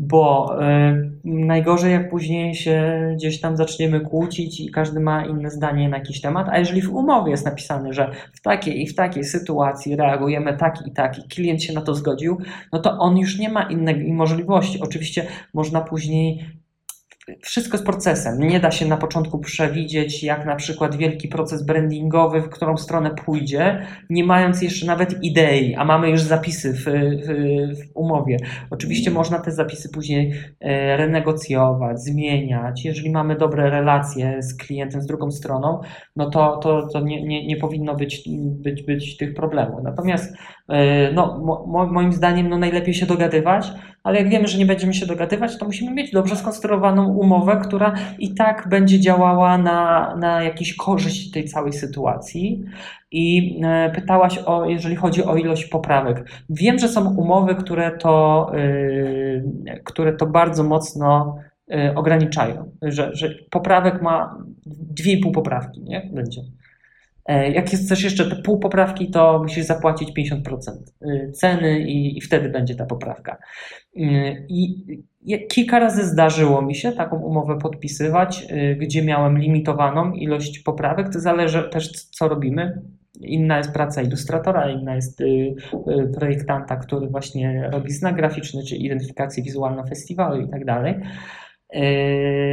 Bo y, najgorzej, jak później się gdzieś tam zaczniemy kłócić i każdy ma inne zdanie na jakiś temat, a jeżeli w umowie jest napisane, że w takiej i w takiej sytuacji reagujemy tak i tak, i klient się na to zgodził, no to on już nie ma innej możliwości. Oczywiście można później wszystko jest procesem. Nie da się na początku przewidzieć, jak na przykład wielki proces brandingowy, w którą stronę pójdzie, nie mając jeszcze nawet idei, a mamy już zapisy w, w, w umowie. Oczywiście można te zapisy później e, renegocjować, zmieniać. Jeżeli mamy dobre relacje z klientem, z drugą stroną, no to, to, to nie, nie, nie powinno być, być, być tych problemów. Natomiast no, mo, moim zdaniem no, najlepiej się dogadywać, ale jak wiemy, że nie będziemy się dogadywać, to musimy mieć dobrze skonstruowaną umowę, która i tak będzie działała na, na jakąś korzyść tej całej sytuacji. I e, pytałaś o, jeżeli chodzi o ilość poprawek. Wiem, że są umowy, które to, yy, które to bardzo mocno yy, ograniczają, że, że poprawek ma dwie i pół poprawki, nie? Będzie. E, jak też jeszcze te pół poprawki, to musisz zapłacić 50% y, ceny i, i, wtedy będzie ta poprawka. Y, I kilka razy zdarzyło mi się taką umowę podpisywać, y, gdzie miałem limitowaną ilość poprawek. To zależy też, co robimy. Inna jest praca ilustratora, inna jest projektanta, który właśnie robi znak graficzny, czy identyfikację wizualną festiwalu i tak dalej.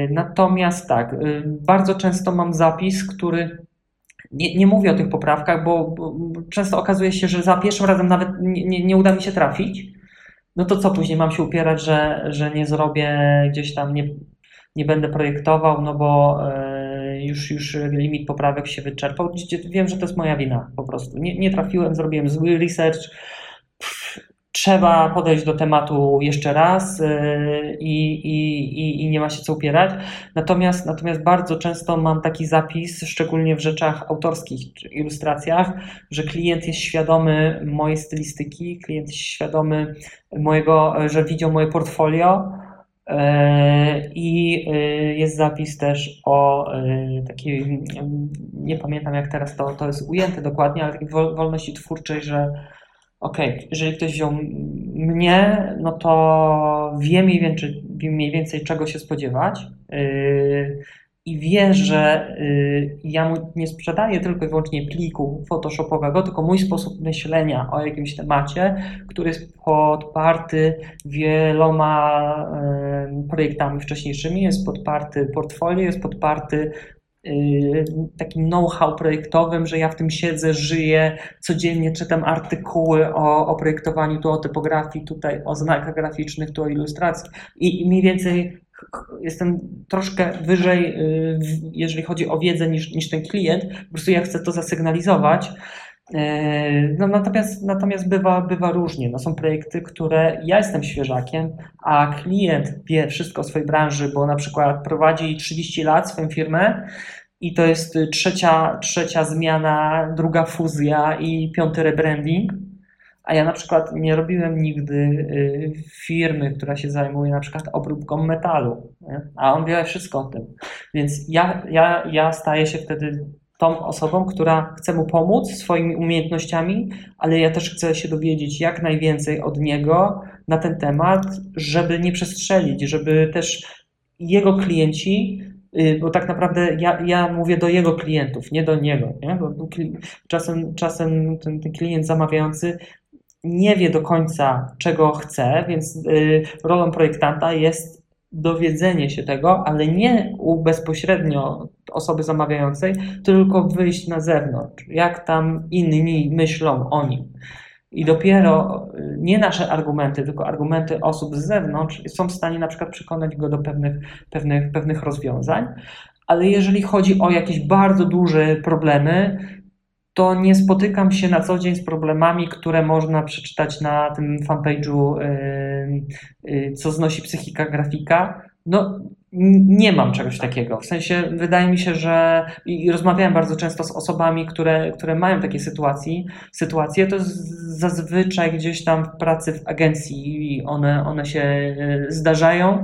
Natomiast tak, bardzo często mam zapis, który nie, nie mówię o tych poprawkach, bo, często okazuje się, że za pierwszym razem nawet nie, nie, nie, uda mi się trafić. No to co później mam się upierać, że, że nie zrobię gdzieś tam, nie, nie będę projektował, no bo e, już, już limit poprawek się wyczerpał. Wiem, że to jest moja wina po prostu. Nie, nie trafiłem, zrobiłem zły research. Trzeba podejść do tematu jeszcze raz y, i, i, i, nie ma się co upierać. Natomiast, natomiast bardzo często mam taki zapis, szczególnie w rzeczach autorskich czy ilustracjach, że klient jest świadomy mojej stylistyki, klient jest świadomy mojego, że widział moje portfolio. Y, I y, jest zapis też o takiej, nie pamiętam jak teraz to, to jest ujęte dokładnie, ale takiej wolności twórczej, że ok, jeżeli ktoś wziął mnie, no to wie mniej więcej, mniej więcej czego się spodziewać. Yy, i wie, że yy, ja mu nie sprzedaję tylko i wyłącznie pliku photoshopowego, tylko mój sposób myślenia o jakimś temacie, który jest podparty wieloma yy, projektami wcześniejszymi, jest podparty portfolio, jest podparty takim know-how projektowym, że ja w tym siedzę, żyję, codziennie czytam artykuły o, o projektowaniu, tu o typografii, tutaj o znakach graficznych, tu o ilustracji. I, i mniej więcej jestem troszkę wyżej, y, jeżeli chodzi o wiedzę niż, niż ten klient, po prostu ja chcę to zasygnalizować no, natomiast natomiast bywa, bywa różnie. No, są projekty, które ja jestem świeżakiem, a klient wie wszystko o swojej branży, bo na przykład prowadzi 30 lat swoją firmę i to jest trzecia, trzecia zmiana, druga fuzja i piąty rebranding. A ja na przykład nie robiłem nigdy y, firmy, która się zajmuje na przykład obróbką metalu, nie? a on wie wszystko o tym. Więc ja, ja, ja staję się wtedy tą osobą, która chce mu pomóc swoimi umiejętnościami, ale ja też chcę się dowiedzieć jak najwięcej od niego na ten temat, żeby nie przestrzelić, żeby też jego klienci, y, bo tak naprawdę ja, ja mówię do jego klientów, nie do niego, nie? bo czasem, czasem ten, ten klient zamawiający nie wie do końca, czego chce, więc y, rolą projektanta jest dowiedzenie się tego, ale nie u bezpośrednio osoby zamawiającej, tylko wyjść na zewnątrz, jak tam inni myślą o nim. I dopiero y, nie nasze argumenty, tylko argumenty osób z zewnątrz są w stanie na przykład przekonać go do pewnych, pewnych, pewnych rozwiązań. Ale jeżeli chodzi o jakieś bardzo duże problemy, to nie spotykam się na co dzień z problemami, które można przeczytać na tym fanpage'u, yy, yy, co znosi psychika grafika. No, nie mam czegoś takiego. W sensie wydaje mi się, że i rozmawiałem bardzo często z osobami, które, które mają takie sytuacje. Sytuacje to zazwyczaj gdzieś tam w pracy w agencji one, one się yy, zdarzają.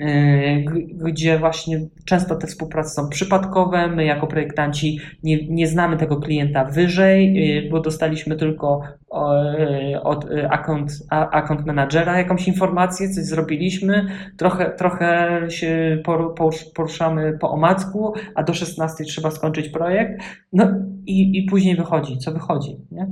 Y, gdzie właśnie często te współprace są przypadkowe. My jako projektanci nie, nie znamy tego klienta wyżej, y, bo dostaliśmy tylko y, od account, account managera jakąś informację, coś zrobiliśmy, trochę, trochę się poruszamy po omacku, a do 16 trzeba skończyć projekt, no i, i później wychodzi, co wychodzi. Nie?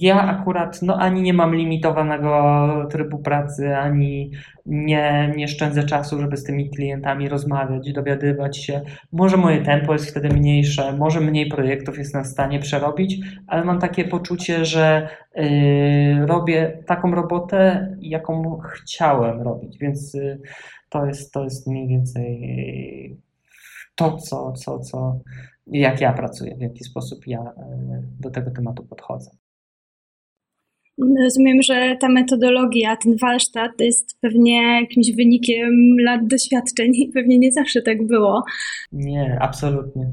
Ja akurat no, ani nie mam limitowanego trybu pracy, ani nie, nie szczędzę czasu, żeby z tymi klientami rozmawiać, dowiadywać się. Może moje tempo jest wtedy mniejsze, może mniej projektów jestem w stanie przerobić, ale mam takie poczucie, że yy, robię taką robotę, jaką chciałem robić, więc yy, to, jest, to jest mniej więcej to, co, co, co, jak ja pracuję, w jaki sposób ja yy, do tego tematu podchodzę. Rozumiem, że ta metodologia, ten warsztat jest pewnie jakimś wynikiem lat doświadczeń i pewnie nie zawsze tak było. Nie, absolutnie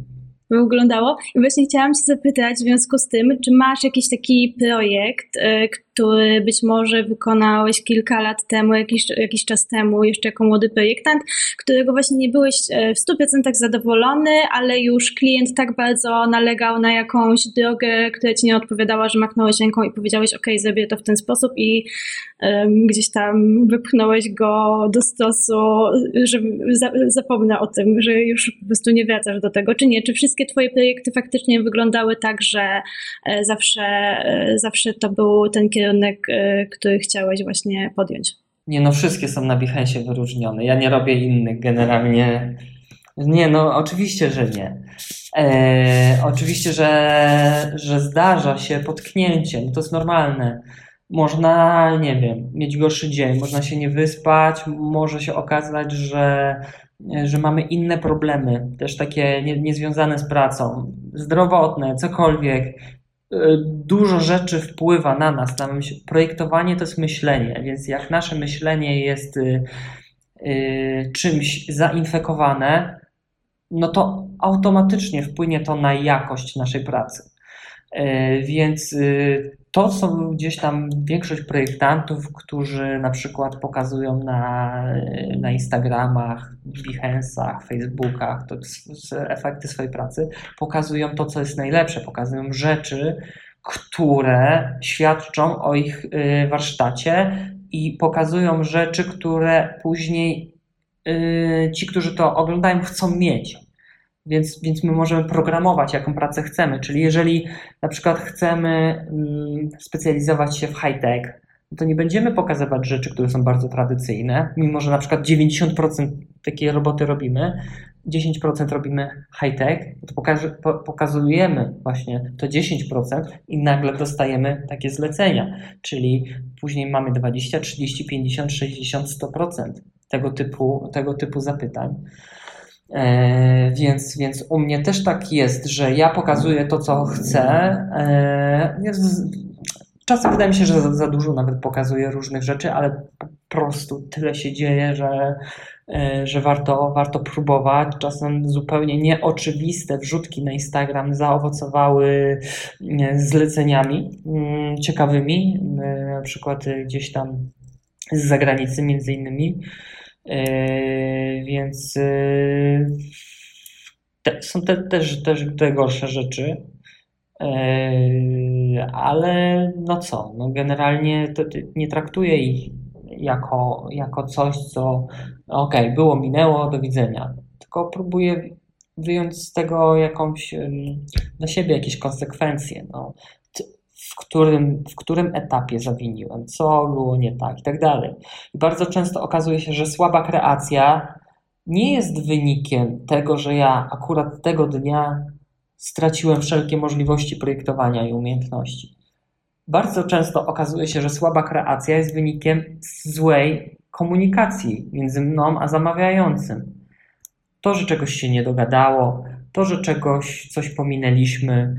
wyglądało. I właśnie chciałam Cię zapytać w związku z tym, czy masz jakiś taki projekt, y, który być może wykonałeś kilka lat temu, jakiś, jakiś czas temu, jeszcze jako młody projektant, którego właśnie nie byłeś e, w 100% zadowolony, ale już klient tak bardzo nalegał na jakąś drogę, która Ci nie odpowiadała, że machnąłeś ręką i powiedziałeś, ok, zrobię to w ten sposób i um, gdzieś tam wypchnąłeś go do stosu, że za, zapomnę o tym, że już po prostu nie wracasz do tego, czy nie? Czy wszystkie Twoje projekty faktycznie wyglądały tak, że e, zawsze, e, zawsze to był ten kierunek kierunek, e, który chciałeś właśnie podjąć? Nie, no wszystkie są na Behance wyróżnione. Ja nie robię innych generalnie. Nie, no oczywiście, że nie. E, oczywiście, że, że zdarza się potknięcie, no to jest normalne. Można, nie wiem, mieć gorszy dzień, można się nie wyspać, może się okazać, że, że mamy inne problemy, też takie nie, niezwiązane z pracą, zdrowotne, cokolwiek. E, dużo rzeczy wpływa na nas. Na projektowanie to jest myślenie, więc jak nasze myślenie jest y, y, czymś zainfekowane, no to automatycznie wpłynie to na jakość naszej pracy. E, więc y, to są gdzieś tam większość projektantów, którzy na przykład pokazują na, na Instagramach, Behance'ach, Facebookach to efekty swojej pracy, pokazują to, co jest najlepsze, pokazują rzeczy, które świadczą o ich y, warsztacie i pokazują rzeczy, które później y, ci, którzy to oglądają, chcą mieć. Więc, więc my możemy programować, jaką pracę chcemy. Czyli jeżeli na przykład chcemy mm, specjalizować się w high-tech, no to nie będziemy pokazywać rzeczy, które są bardzo tradycyjne, mimo że na przykład 90% takiej roboty robimy, 10% robimy high-tech, to pokazujemy właśnie to 10% i nagle dostajemy takie zlecenia, czyli później mamy 20, 30, 50, 60, 100% tego typu, tego typu zapytań. E, więc, więc u mnie też tak jest, że ja pokazuję to, co chcę. E, czasem wydaje mi się, że za, za dużo nawet pokazuję różnych rzeczy, ale po prostu tyle się dzieje, że, e, że warto, warto próbować. Czasem zupełnie nieoczywiste wrzutki na Instagram zaowocowały zleceniami mm, ciekawymi, na przykład gdzieś tam z zagranicy między innymi. Yy, więc yy, te, są te, też, też te gorsze rzeczy. Yy, ale no co, no generalnie to, nie traktuję ich jako, jako coś, co ok, było, minęło, do widzenia. Tylko próbuję wyjąć z tego jakąś dla siebie jakieś konsekwencje. No w którym, w którym etapie zawiniłem, co było nie tak i tak dalej. I bardzo często okazuje się, że słaba kreacja nie jest wynikiem tego, że ja akurat tego dnia straciłem wszelkie możliwości projektowania i umiejętności. Bardzo często okazuje się, że słaba kreacja jest wynikiem złej komunikacji między mną a zamawiającym. To, że czegoś się nie dogadało, to, że czegoś, coś pominęliśmy,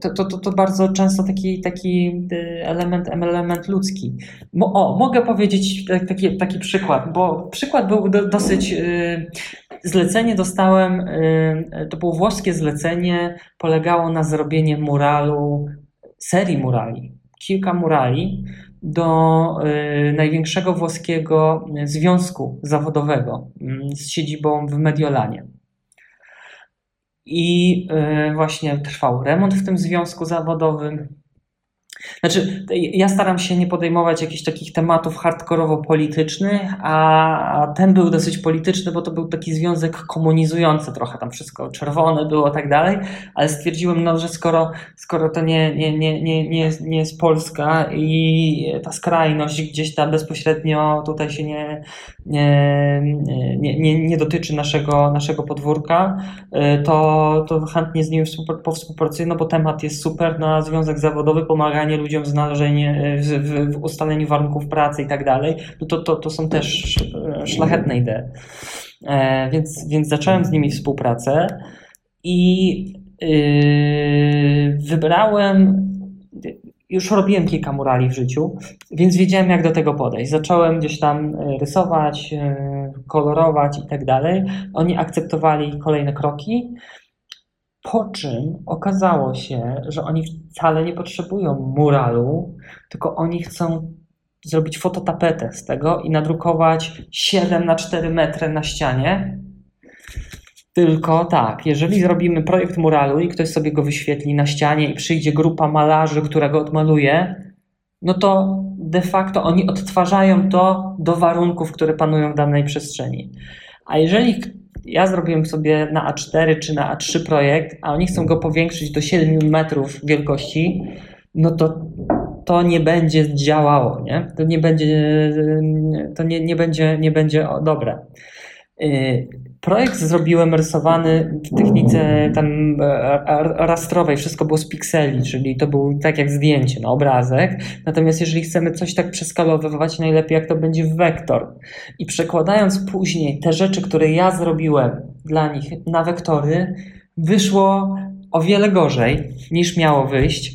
to, to, to, to bardzo często taki, taki element, element ludzki. O, mogę powiedzieć taki, taki przykład, bo przykład był do, dosyć. Y, zlecenie dostałem, y, to było włoskie zlecenie, polegało na zrobieniu muralu, serii murali, kilka murali do y, największego włoskiego związku zawodowego mm, z siedzibą w Mediolanie. I y, właśnie trwał remont w tym związku zawodowym. Znaczy, ja staram się nie podejmować jakichś takich tematów hardkorowo politycznych, a ten był dosyć polityczny, bo to był taki związek komunizujący trochę, tam wszystko czerwone było tak dalej, ale stwierdziłem, no, że skoro, skoro to nie, nie, nie, nie, nie, jest, nie jest Polska i ta skrajność gdzieś tam bezpośrednio tutaj się nie, nie, nie, nie, nie dotyczy naszego, naszego podwórka, to, to chętnie z nim powspółpracuję, no bo temat jest super na związek zawodowy, pomaganie ludziom w znalezieniu, w, w, w ustaleniu warunków pracy i tak dalej, no to, to, to są też szlachetne idee. E, więc, więc zacząłem z nimi współpracę i yy, wybrałem już robiłem kilka murali w życiu, więc wiedziałem, jak do tego podejść. Zacząłem gdzieś tam e, rysować, e, kolorować i tak dalej. Oni akceptowali kolejne kroki. Po czym okazało się, że oni wcale nie potrzebują muralu, tylko oni chcą zrobić fototapetę z tego i nadrukować 7 na 4 metry na ścianie. Tylko tak, jeżeli zrobimy projekt muralu i ktoś sobie go wyświetli na ścianie i przyjdzie grupa malarzy, która go odmaluje, no to de facto oni odtwarzają to do warunków, które panują w danej przestrzeni. A jeżeli ja zrobiłem sobie na A4 czy na A3 projekt, a oni chcą go powiększyć do 7 metrów wielkości, no to to nie będzie działało, nie? To nie będzie, to nie, nie będzie, nie będzie dobre. Y, projekt zrobiłem rysowany w technice tam rastrowej, wszystko było z pikseli, czyli to był tak jak zdjęcie, no, obrazek. Natomiast jeżeli chcemy coś tak przeskalowywać, najlepiej jak to będzie w wektor. I przekładając później te rzeczy, które ja zrobiłem dla nich na wektory, wyszło o wiele gorzej niż miało wyjść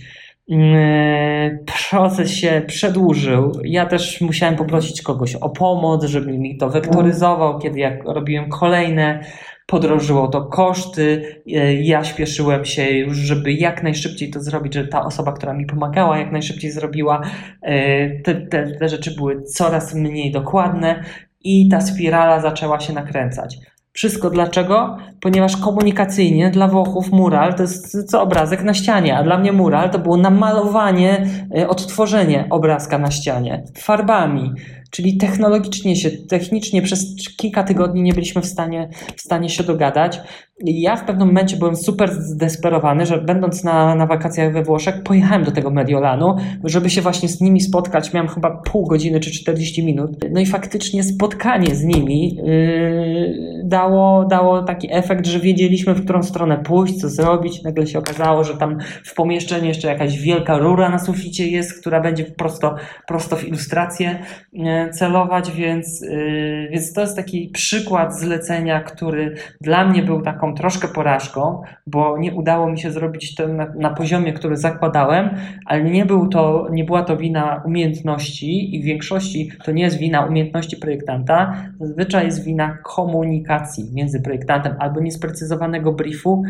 proces się przedłużył. Ja też musiałem poprosić kogoś o pomoc, żeby mi to wektoryzował, kiedy jak robiłem kolejne. Podrożyło to koszty. E, ja śpieszyłem się już, żeby jak najszybciej to zrobić, żeby ta osoba, która mi pomagała, jak najszybciej zrobiła. E, te, te, te rzeczy były coraz mniej dokładne i ta spirala zaczęła się nakręcać. Wszystko dlaczego? Ponieważ komunikacyjnie dla Włochów mural to jest co obrazek na ścianie, a dla mnie mural to było namalowanie, e, odtworzenie obrazka na ścianie farbami. Czyli technologicznie się, technicznie przez kilka tygodni nie byliśmy w stanie, w stanie się dogadać. Ja w pewnym momencie byłem super zdesperowany, że będąc na, na wakacjach we Włoszech, pojechałem do tego Mediolanu, żeby się właśnie z nimi spotkać. Miałem chyba pół godziny czy 40 minut. No i faktycznie spotkanie z nimi yy, dało, dało taki efekt, że wiedzieliśmy, w którą stronę pójść, co zrobić. Nagle się okazało, że tam w pomieszczeniu jeszcze jakaś wielka rura na suficie jest, która będzie prosto, prosto w ilustrację yy, celować, więc, yy, więc to jest taki przykład zlecenia, który dla mnie był taką troszkę porażką, bo nie udało mi się zrobić to na, na, poziomie, który zakładałem, ale nie, był to, nie była to wina umiejętności i w większości to nie jest wina umiejętności projektanta, zazwyczaj jest wina komunikacji między projektantem albo niesprecyzowanego briefu,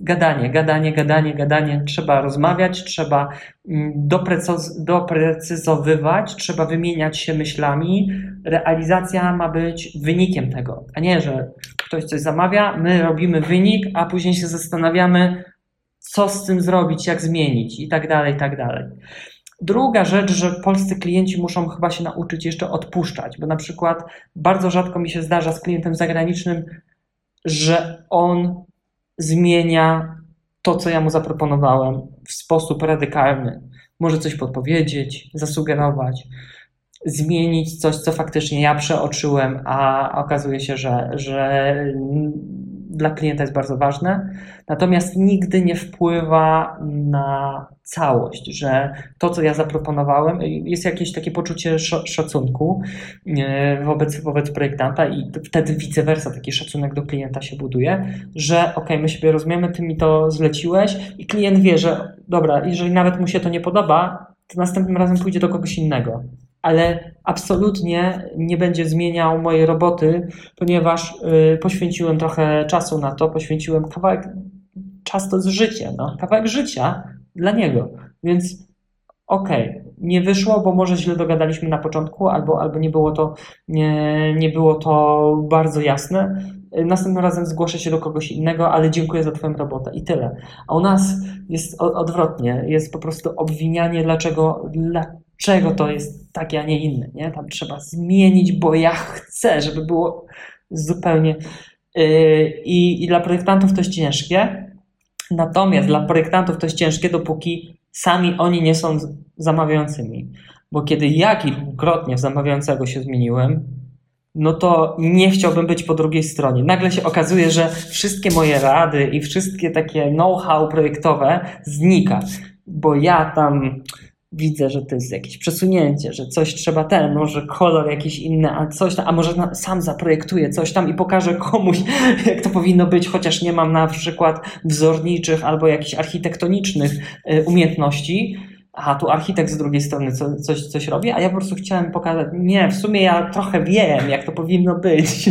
gadanie, gadanie, gadanie, gadanie. Trzeba rozmawiać, trzeba mm, doprecyzowywać, trzeba wymieniać się myślami. Realizacja ma być wynikiem tego, a nie, że ktoś coś zamawia, my robimy wynik, a później się zastanawiamy, co z tym zrobić, jak zmienić i tak dalej, i tak dalej. Druga rzecz, że polscy klienci muszą chyba się nauczyć jeszcze odpuszczać, bo na przykład bardzo rzadko mi się zdarza z klientem zagranicznym, że on zmienia to, co ja mu zaproponowałem w sposób radykalny. Może coś podpowiedzieć, zasugerować, zmienić coś, co faktycznie ja przeoczyłem, a okazuje się, że, że dla klienta jest bardzo ważne. Natomiast nigdy nie wpływa na całość, że to, co ja zaproponowałem, jest jakieś takie poczucie szacunku e, wobec, wobec projektanta i wtedy vice versa, taki szacunek do klienta się buduje, że ok, my sobie rozumiemy, ty mi to zleciłeś i klient wie, że dobra, jeżeli nawet mu się to nie podoba, to następnym razem pójdzie do kogoś innego ale absolutnie nie będzie zmieniał mojej roboty, ponieważ y, poświęciłem trochę czasu na to, poświęciłem kawałek, czas to jest życie, no, kawałek życia dla niego, więc okej, okay, nie wyszło, bo może źle dogadaliśmy na początku, albo, albo nie, było to, nie, nie było to bardzo jasne, y, następnym razem zgłoszę się do kogoś innego, ale dziękuję za Twoją robotę. I tyle. A u nas jest odwrotnie, jest po prostu obwinianie, dlaczego, dlaczego to jest takie, a nie inne. Nie? Tam trzeba zmienić, bo ja chcę, żeby było zupełnie. I, I dla projektantów to jest ciężkie. Natomiast dla projektantów to jest ciężkie, dopóki sami oni nie są zamawiającymi. Bo kiedy ja kilkukrotnie w zamawiającego się zmieniłem, no to nie chciałbym być po drugiej stronie. Nagle się okazuje, że wszystkie moje rady i wszystkie takie know-how projektowe znika, bo ja tam widzę, że to jest jakieś przesunięcie, że coś trzeba ten, może kolor jakiś inny, a coś tam, a może sam zaprojektuję coś tam i pokażę komuś, jak to powinno być, chociaż nie mam na przykład wzorniczych albo jakichś architektonicznych y, umiejętności, a tu architekt z drugiej strony co, coś, coś robi, a ja po prostu chciałem pokazać, nie, w sumie ja trochę wiem, jak to powinno być.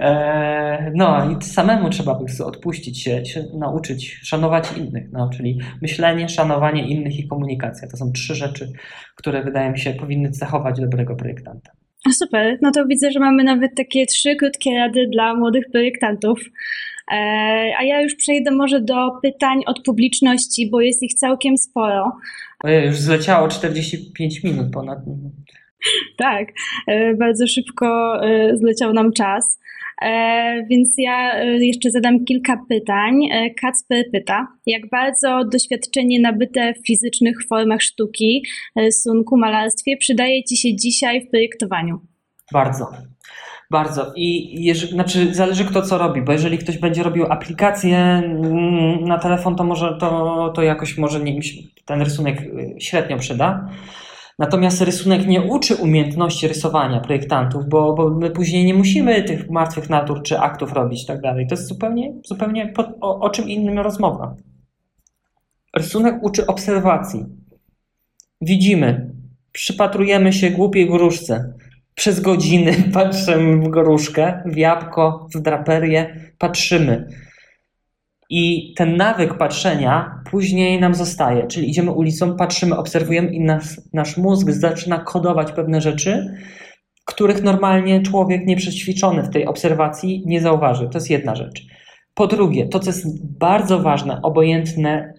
E, no i samemu trzeba po prostu odpuścić się, się, nauczyć, szanować innych, no, czyli myślenie, szanowanie innych i komunikacja. To są trzy rzeczy, które wydaje mi się powinny cechować dobrego projektanta. Super, no to widzę, że mamy nawet takie trzy krótkie rady dla młodych projektantów. E, a ja już przejdę może do pytań od publiczności, bo jest ich całkiem sporo. Ojej, już zleciało 45 minut ponad. Tak, e, bardzo szybko zleciał nam czas. Więc ja jeszcze zadam kilka pytań. Kacper pyta, jak bardzo doświadczenie nabyte w fizycznych formach sztuki, rysunku, malarstwie przydaje Ci się dzisiaj w projektowaniu? Bardzo. Bardzo. I jeżeli, znaczy zależy kto co robi, bo jeżeli ktoś będzie robił aplikację mm, na telefon, to może to, to jakoś może nie, ten rysunek y, średnio przyda. Natomiast rysunek nie uczy umiejętności rysowania projektantów, bo, bo my później nie musimy tych martwych natur czy aktów robić i tak dalej. To jest zupełnie, zupełnie o, o czym innym rozmowa. Rysunek uczy obserwacji. Widzimy, przypatrujemy się głupiej gruszce przez godziny patrzymy w goruszkę, w jabłko, w draperię, patrzymy. I ten nawyk patrzenia później nam zostaje, czyli idziemy ulicą, patrzymy, obserwujemy i nas, nasz mózg zaczyna kodować pewne rzeczy, których normalnie człowiek nieprzećwiczony w tej obserwacji nie zauważy. To jest jedna rzecz. Po drugie, to co jest bardzo ważne, obojętne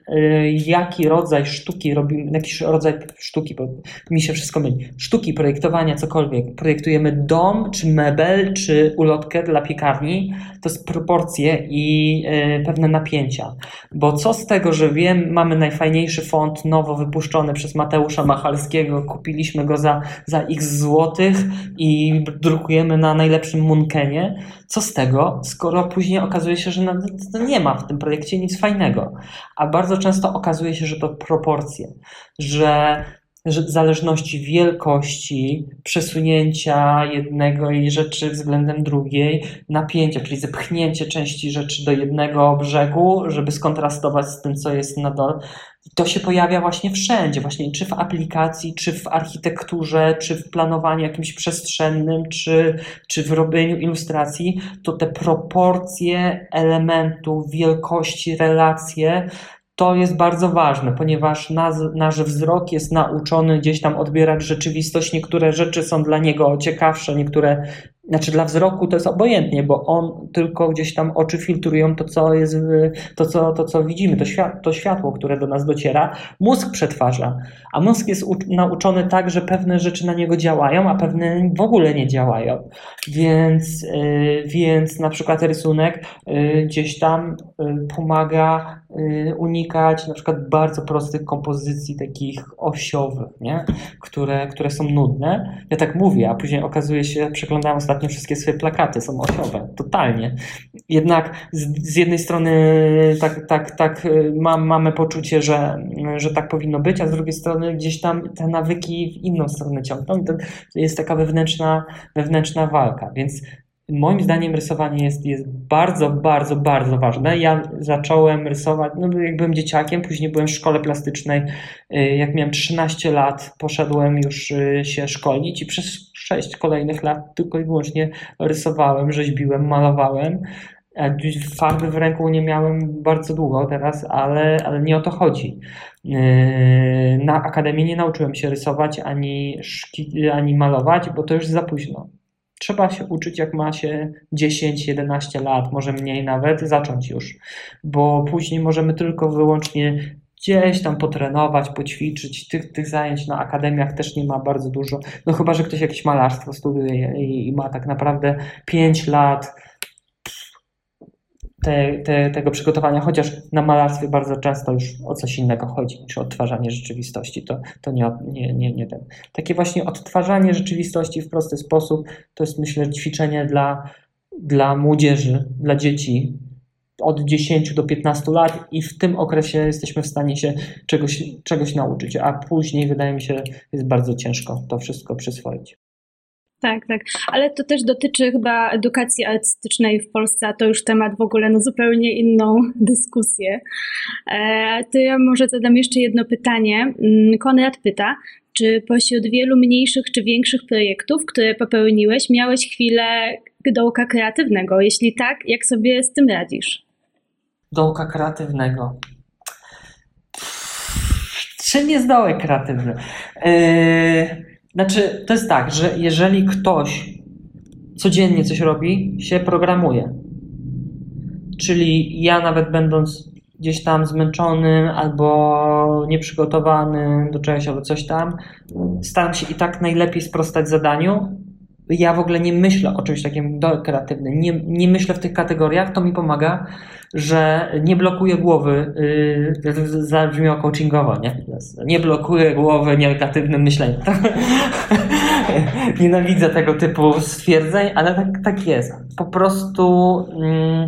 jaki rodzaj sztuki robimy, jakiś rodzaj sztuki, bo mi się wszystko myli, sztuki, projektowania, cokolwiek, projektujemy dom, czy mebel, czy ulotkę dla piekarni, to jest proporcje i y, pewne napięcia. Bo co z tego, że wiem, mamy najfajniejszy font nowo wypuszczony przez Mateusza Machalskiego, kupiliśmy go za, za x złotych i drukujemy na najlepszym Munkenie, co z tego, skoro później okazuje się, że no, nie ma w tym projekcie nic fajnego. A bardzo często okazuje się, że to proporcje, że zależności wielkości, przesunięcia jednego jej rzeczy względem drugiej, napięcia, czyli zepchnięcie części rzeczy do jednego brzegu, żeby skontrastować z tym, co jest na dole. To się pojawia właśnie wszędzie, właśnie czy w aplikacji, czy w architekturze, czy w planowaniu jakimś przestrzennym, czy, czy w robieniu ilustracji, to te proporcje elementów, wielkości, relacje to jest bardzo ważne, ponieważ nasz, nasz wzrok jest nauczony gdzieś tam odbierać rzeczywistość. Niektóre rzeczy są dla niego ciekawsze, niektóre znaczy dla wzroku to jest obojętnie, bo on tylko gdzieś tam oczy filtrują to, co jest, to, co, to, co widzimy, to, świat, to światło, które do nas dociera. Mózg przetwarza, a mózg jest nauczony tak, że pewne rzeczy na niego działają, a pewne w ogóle nie działają. Więc, yy, więc na przykład rysunek yy, gdzieś tam yy, pomaga y, unikać na przykład bardzo prostych kompozycji takich osiowych, nie? Które, które są nudne. Ja tak mówię, a później okazuje się, przeglądałem ostatnio ostatnio wszystkie swoje plakaty są osiowe, totalnie. Jednak z, z jednej strony tak, tak, tak y, mam, mamy poczucie, że, że tak powinno być, a z drugiej strony gdzieś tam te nawyki w inną stronę ciągną. To jest taka wewnętrzna, wewnętrzna walka, więc Moim zdaniem rysowanie jest, jest bardzo, bardzo, bardzo ważne. Ja zacząłem rysować, no jak byłem dzieciakiem, później byłem w szkole plastycznej. Y, jak miałem 13 lat, poszedłem już y, się szkolić i przez 6 kolejnych lat tylko i wyłącznie rysowałem, rzeźbiłem, malowałem. Farby w ręku nie miałem bardzo długo teraz, ale, ale nie o to chodzi. Y, na akademii nie nauczyłem się rysować ani, szki, ani malować, bo to już za późno Trzeba się uczyć, jak ma się 10-11 lat, może mniej nawet, zacząć już, bo później możemy tylko wyłącznie gdzieś tam potrenować, poćwiczyć. Tych, tych zajęć na akademiach też nie ma bardzo dużo. No chyba, że ktoś jakieś malarstwo studiuje i, i ma tak naprawdę 5 lat te, te, tego przygotowania, chociaż na malarstwie bardzo często już o coś innego chodzi niż odtwarzanie rzeczywistości. To, to nie, nie, nie, nie ten. Takie właśnie odtwarzanie rzeczywistości w prosty sposób to jest myślę ćwiczenie dla, dla młodzieży, dla dzieci od 10 do 15 lat i w tym okresie jesteśmy w stanie się czegoś, czegoś nauczyć, a później wydaje mi się jest bardzo ciężko to wszystko przyswoić. Tak, tak, ale to też dotyczy chyba edukacji artystycznej w Polsce, a to już temat w ogóle na zupełnie inną dyskusję. E, to ja może zadam jeszcze jedno pytanie. Mm, Konrad pyta, czy pośród wielu mniejszych czy większych projektów, które popełniłeś, miałeś chwilę dołka kreatywnego? Jeśli tak, jak sobie z tym radzisz? Dołka kreatywnego. Czym jest dołek kreatywny? Yy znaczy, to jest tak, że jeżeli ktoś codziennie coś robi, się programuje. Czyli ja nawet będąc gdzieś tam zmęczonym albo nieprzygotowanym do czegoś albo coś tam, staram się i tak najlepiej sprostać zadaniu. Ja w ogóle nie myślę o czymś takim kreatywnym, nie, nie myślę w tych kategoriach, to mi pomaga, że nie blokuję głowy, yy, zabrzmiało coachingowo, nie? Nie blokuję głowy negatywnym myśleniem. Nienawidzę tego typu stwierdzeń, ale tak, tak jest. Po prostu mm,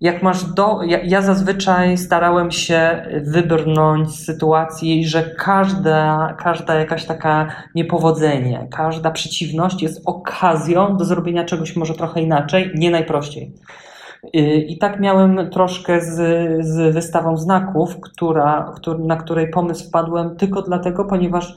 jak masz do. Ja, ja, zazwyczaj starałem się wybrnąć z sytuacji, że każda, każda jakaś taka niepowodzenie, każda przeciwność jest okazją do zrobienia czegoś może trochę inaczej, nie najprościej. I tak miałem troszkę z, z wystawą znaków, która, na której pomysł wpadłem tylko dlatego, ponieważ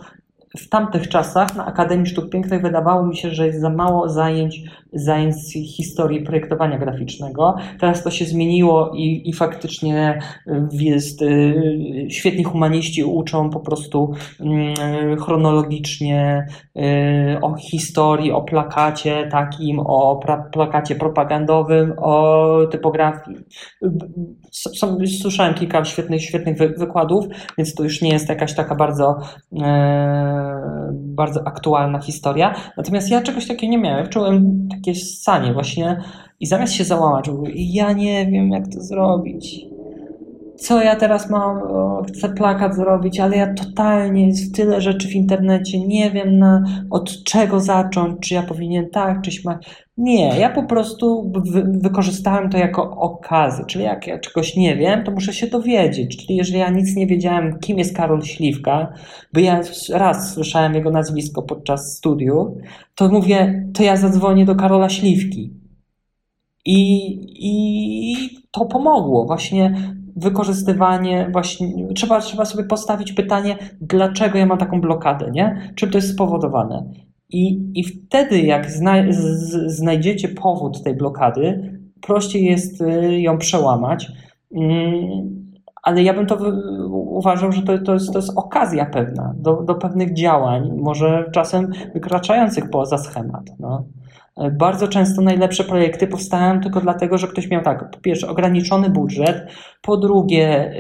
w tamtych czasach na Akademii Sztuk Pięknych wydawało mi się, że jest za mało zajęć, zajęć historii projektowania graficznego. Teraz to się zmieniło i, i faktycznie jest, y, świetni humaniści uczą po prostu mm, chronologicznie y, o historii, o plakacie takim, o plakacie propagandowym, o typografii. Słyszałem kilka świetnych, świetnych wykładów, więc to już nie jest jakaś taka bardzo bardzo aktualna historia. Natomiast ja czegoś takiego nie miałem. Czułem takie ssanie właśnie i zamiast się załamać, ja nie wiem jak to zrobić. Co ja teraz mam? chcę plakat zrobić, ale ja totalnie jest tyle rzeczy w internecie, nie wiem na, od czego zacząć, czy ja powinien tak, czy śmać. Nie, ja po prostu wy, wykorzystałem to jako okazję, czyli jak ja czegoś nie wiem, to muszę się dowiedzieć. Czyli jeżeli ja nic nie wiedziałem, kim jest Karol Śliwka, bo ja raz słyszałem jego nazwisko podczas studiów, to mówię, to ja zadzwonię do Karola Śliwki. I, i to pomogło. Właśnie wykorzystywanie, właśnie trzeba, trzeba sobie postawić pytanie, dlaczego ja mam taką blokadę, nie? Czym to jest spowodowane? I, i wtedy, jak zna, z, znajdziecie powód tej blokady, prościej jest y, ją przełamać. Mm, ale ja bym to uważał, że to, to, jest, to jest okazja pewna do, do pewnych działań, może czasem wykraczających poza schemat. No. Bardzo często najlepsze projekty powstają tylko dlatego, że ktoś miał tak, po pierwsze ograniczony budżet, po drugie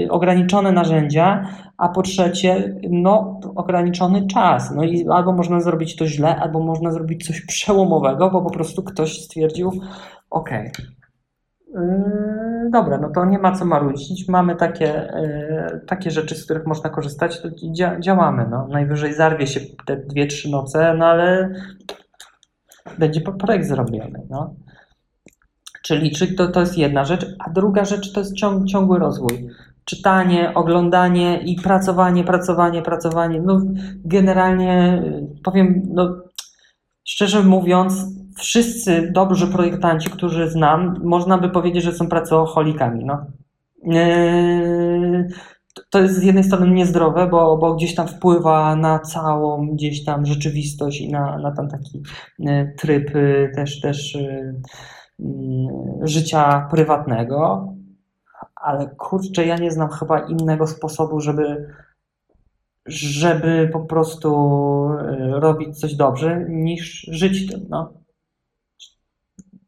yy, ograniczone narzędzia, a po trzecie no, ograniczony czas. No i albo można zrobić to źle, albo można zrobić coś przełomowego, bo po prostu ktoś stwierdził, ok, Yy, dobra, no to nie ma co marudzić. Mamy takie, yy, takie rzeczy, z których można korzystać, to dzia działamy. No. Najwyżej zarwie się te dwie, trzy noce, no ale będzie projekt zrobiony. No. Czyli, czyli to, to jest jedna rzecz, a druga rzecz to jest ciąg, ciągły rozwój. Czytanie, oglądanie i pracowanie, pracowanie, pracowanie. No, generalnie powiem, no, szczerze mówiąc, wszyscy dobrzy projektanci, którzy znam, można by powiedzieć, że są pracocholikami. No. Yy, to jest z jednej strony niezdrowe, bo, bo gdzieś tam wpływa na całą gdzieś tam rzeczywistość i na, na tam taki yy, tryb yy, też, też życia prywatnego. Ale kurczę, ja nie znam chyba innego sposobu, żeby żeby po prostu robić coś dobrze, niż żyć tym. No.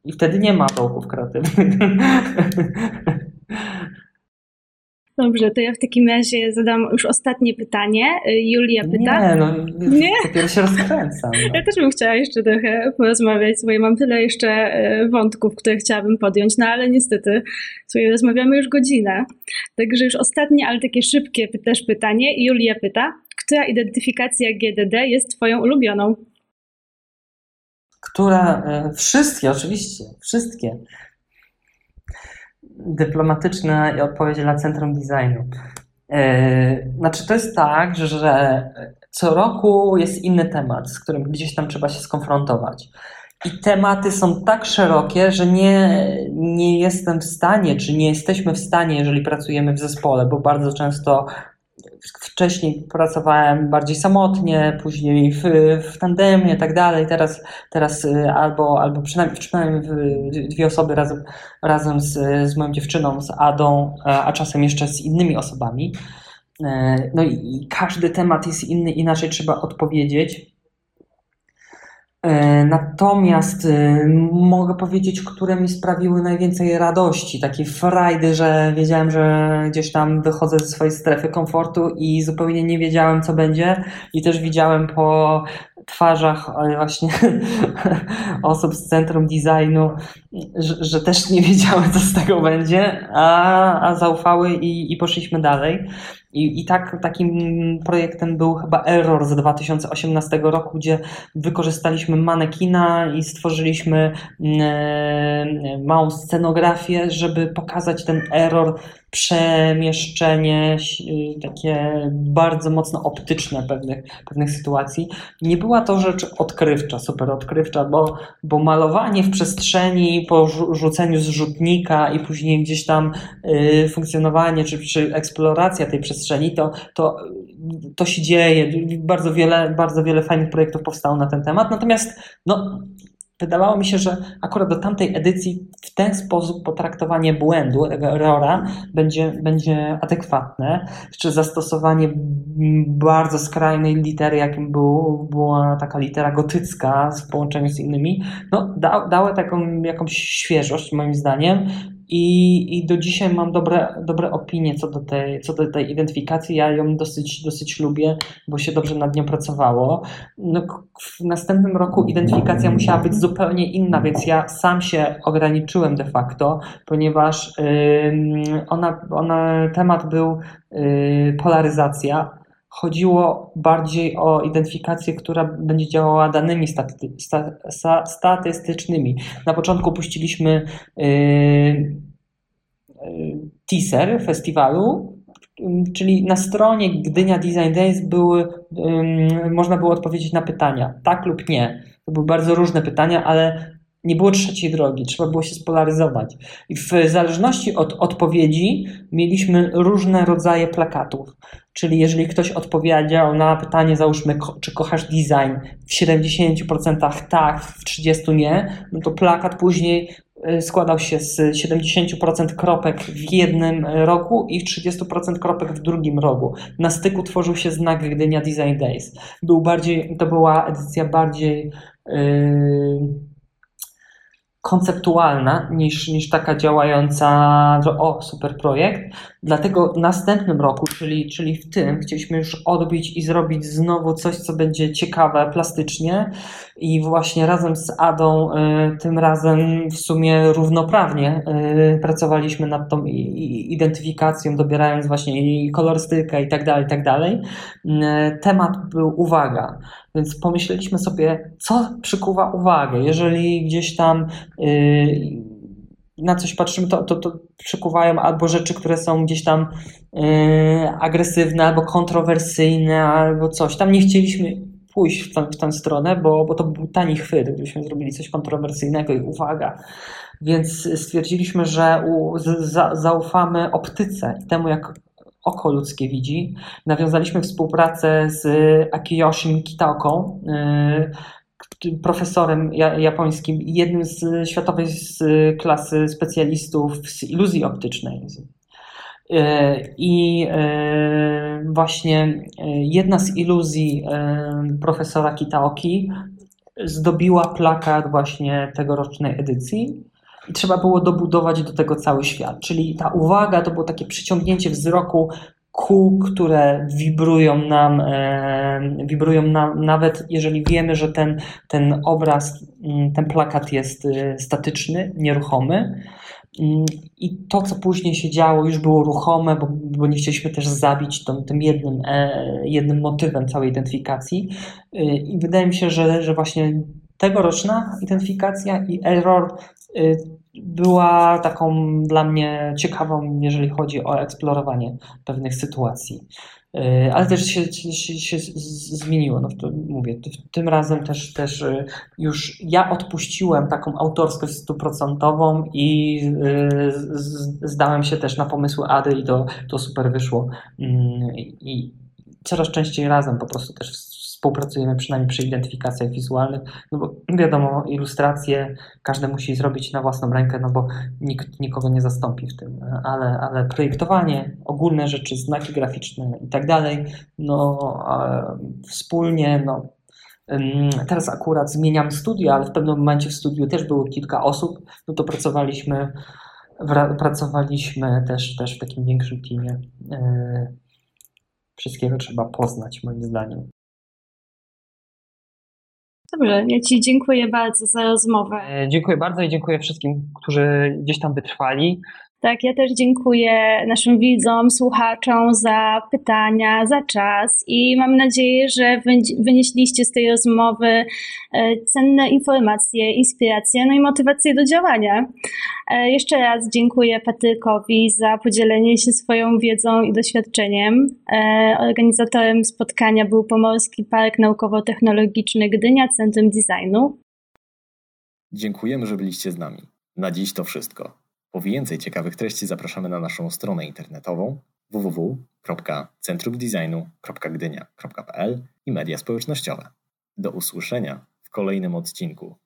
I wtedy nie ma dołków kreatywnych. Dobrze, to ja w takim razie zadam już ostatnie pytanie. Julia pyta. Nie, no nie? dopiero się rozkręcam. No. Ja też bym chciała jeszcze trochę porozmawiać, bo ja mam tyle jeszcze e, wątków, które chciałabym podjąć, no ale niestety sobie rozmawiamy już godzinę. Także już ostatnie, ale takie szybkie też pytanie. Julia pyta, która identyfikacja GDD jest twoją ulubioną? Która, e, wszystkie oczywiście, wszystkie dyplomatyczna odpowiedź dla Centrum Designu. E, znaczy, to jest tak, że co roku jest inny temat, z którym gdzieś tam trzeba się skonfrontować. I tematy są tak szerokie, że nie, nie jestem w stanie, czy nie jesteśmy w stanie, jeżeli pracujemy w zespole, bo bardzo często wcześniej pracowałem bardziej samotnie, później w, w tandemie i tak dalej. Teraz, teraz y, albo, albo przynajmniej, przynajmniej dwie osoby razem, razem z, z moją dziewczyną, z Adą, a czasem jeszcze z innymi osobami. E, no i każdy temat jest inny, inaczej trzeba odpowiedzieć. E, natomiast y, mogę powiedzieć, które mi sprawiły najwięcej radości, takiej frajdy, że wiedziałem, że gdzieś tam wychodzę ze swojej strefy komfortu i zupełnie nie wiedziałem, co będzie. I też widziałem po twarzach właśnie osób z centrum designu, że, że, też nie wiedziały, co z tego będzie, a, a zaufały i, i poszliśmy dalej. I, I tak takim projektem był chyba Error z 2018 roku, gdzie wykorzystaliśmy manekina i stworzyliśmy mm, e, małą scenografię, żeby pokazać ten error przemieszczenie y, takie bardzo mocno optyczne pewnych, pewnych sytuacji. Nie była to rzecz odkrywcza, super odkrywcza, bo, bo malowanie w przestrzeni po rzuceniu z rzutnika i później gdzieś tam y, funkcjonowanie czy, czy eksploracja tej przestrzeni, to, to, to się dzieje. Bardzo wiele, bardzo wiele fajnych projektów powstało na ten temat. Natomiast no, wydawało mi się, że akurat do tamtej edycji w ten sposób potraktowanie błędu, errora będzie, będzie adekwatne. Czy zastosowanie bardzo skrajnej litery, jakim był, była taka litera gotycka w połączeniu z innymi, no, da, dały taką jakąś świeżość moim zdaniem i, I do dzisiaj mam dobre, dobre opinie co do, tej, co do tej identyfikacji. Ja ją dosyć, dosyć lubię, bo się dobrze nad nią pracowało. No, w następnym roku identyfikacja musiała być zupełnie inna, więc ja sam się ograniczyłem de facto, ponieważ yy, ona, ona, temat był yy, polaryzacja chodziło bardziej o identyfikację, która będzie działała danymi staty, sta, statystycznymi. Na początku puściliśmy yy, yy, teaser festiwalu, czyli na stronie Gdynia Design Days były, yy, można było odpowiedzieć na pytania, tak lub nie. To były bardzo różne pytania, ale nie było trzeciej drogi, trzeba było się spolaryzować. I w zależności od odpowiedzi mieliśmy różne rodzaje plakatów. Czyli jeżeli ktoś odpowiedział na pytanie, załóżmy, czy kochasz design w 70% tak, w 30% nie, no to plakat później y, składał się z 70% kropek w jednym rogu i 30% kropek w drugim rogu. Na styku tworzył się znak Gdynia Design Days. Był bardziej, to była edycja bardziej yy, konceptualna niż, niż taka działająca, o, super projekt. Dlatego w następnym roku, czyli, czyli w tym, chcieliśmy już odbić i zrobić znowu coś, co będzie ciekawe plastycznie i właśnie razem z Adą y, tym razem w sumie równoprawnie y, pracowaliśmy nad tą identyfikacją, dobierając właśnie kolorystykę i tak dalej, i tak dalej. Y, temat był uwaga, więc pomyśleliśmy sobie, co przykuwa uwagę, jeżeli gdzieś tam na coś patrzymy, to, to, to przykuwają albo rzeczy, które są gdzieś tam yy, agresywne, albo kontrowersyjne, albo coś. Tam nie chcieliśmy pójść w, tę, w tę stronę, bo, bo to był tani chwyt, gdybyśmy zrobili coś kontrowersyjnego i uwaga. Więc stwierdziliśmy, że u, za, zaufamy optyce i temu, jak oko ludzkie widzi. Nawiązaliśmy współpracę z Akiyoshim Kitaoką, yy, profesorem japońskim jednym z światowej klasy specjalistów z iluzji optycznej. I właśnie jedna z iluzji profesora Kitaoki zdobiła plakat właśnie tegorocznej edycji i trzeba było dobudować do tego cały świat. Czyli ta uwaga to było takie przyciągnięcie wzroku kół, które wibrują nam, e, wibrują nam, nawet jeżeli wiemy, że ten, ten obraz, mm, ten plakat jest e, statyczny, nieruchomy. Mm, I to, co później się działo, już było ruchome, bo, bo nie chcieliśmy też zabić tą, tym jednym, e, jednym motywem całej identyfikacji. I wydaje mi się, że, że właśnie tegoroczna identyfikacja i error była taką dla mnie ciekawą, jeżeli chodzi o eksplorowanie pewnych sytuacji. Y, ale też się, się, się zmieniło. No, to mówię, tym razem też, też y, już ja odpuściłem taką autorskość stuprocentową i y, zdałem się też na pomysły Ady i to, to super wyszło. Mm, I coraz częściej razem po prostu też współpracujemy przynajmniej przy identyfikacjach wizualnych, no bo wiadomo, ilustracje każdy musi zrobić na własną rękę, no bo nikt nikogo nie zastąpi w tym, ale, ale projektowanie, ogólne rzeczy, znaki graficzne i tak dalej, no wspólnie, no Teraz akurat zmieniam studio, ale w pewnym momencie w studiu też było kilka osób, no to pracowaliśmy, pracowaliśmy też, też w takim większym teamie. E, wszystkiego trzeba poznać, moim zdaniem. Dobrze, ja Ci dziękuję bardzo za rozmowę. E, dziękuję bardzo i dziękuję wszystkim, którzy gdzieś tam wytrwali. Tak, ja też dziękuję naszym widzom, słuchaczom za pytania, za czas i mam nadzieję, że wynieśliście z tej rozmowy e, cenne informacje, inspiracje, no i motywację do działania. E, jeszcze raz dziękuję Patrykowi za podzielenie się swoją wiedzą i doświadczeniem. E, organizatorem spotkania był Pomorski Park Naukowo-Technologiczny Gdynia Centrum Designu. Dziękujemy, że byliście z nami. Na dziś to wszystko. Po więcej ciekawych treści zapraszamy na naszą stronę internetową www.centrumdesignu.gdynia.pl i media społecznościowe. Do usłyszenia w kolejnym odcinku.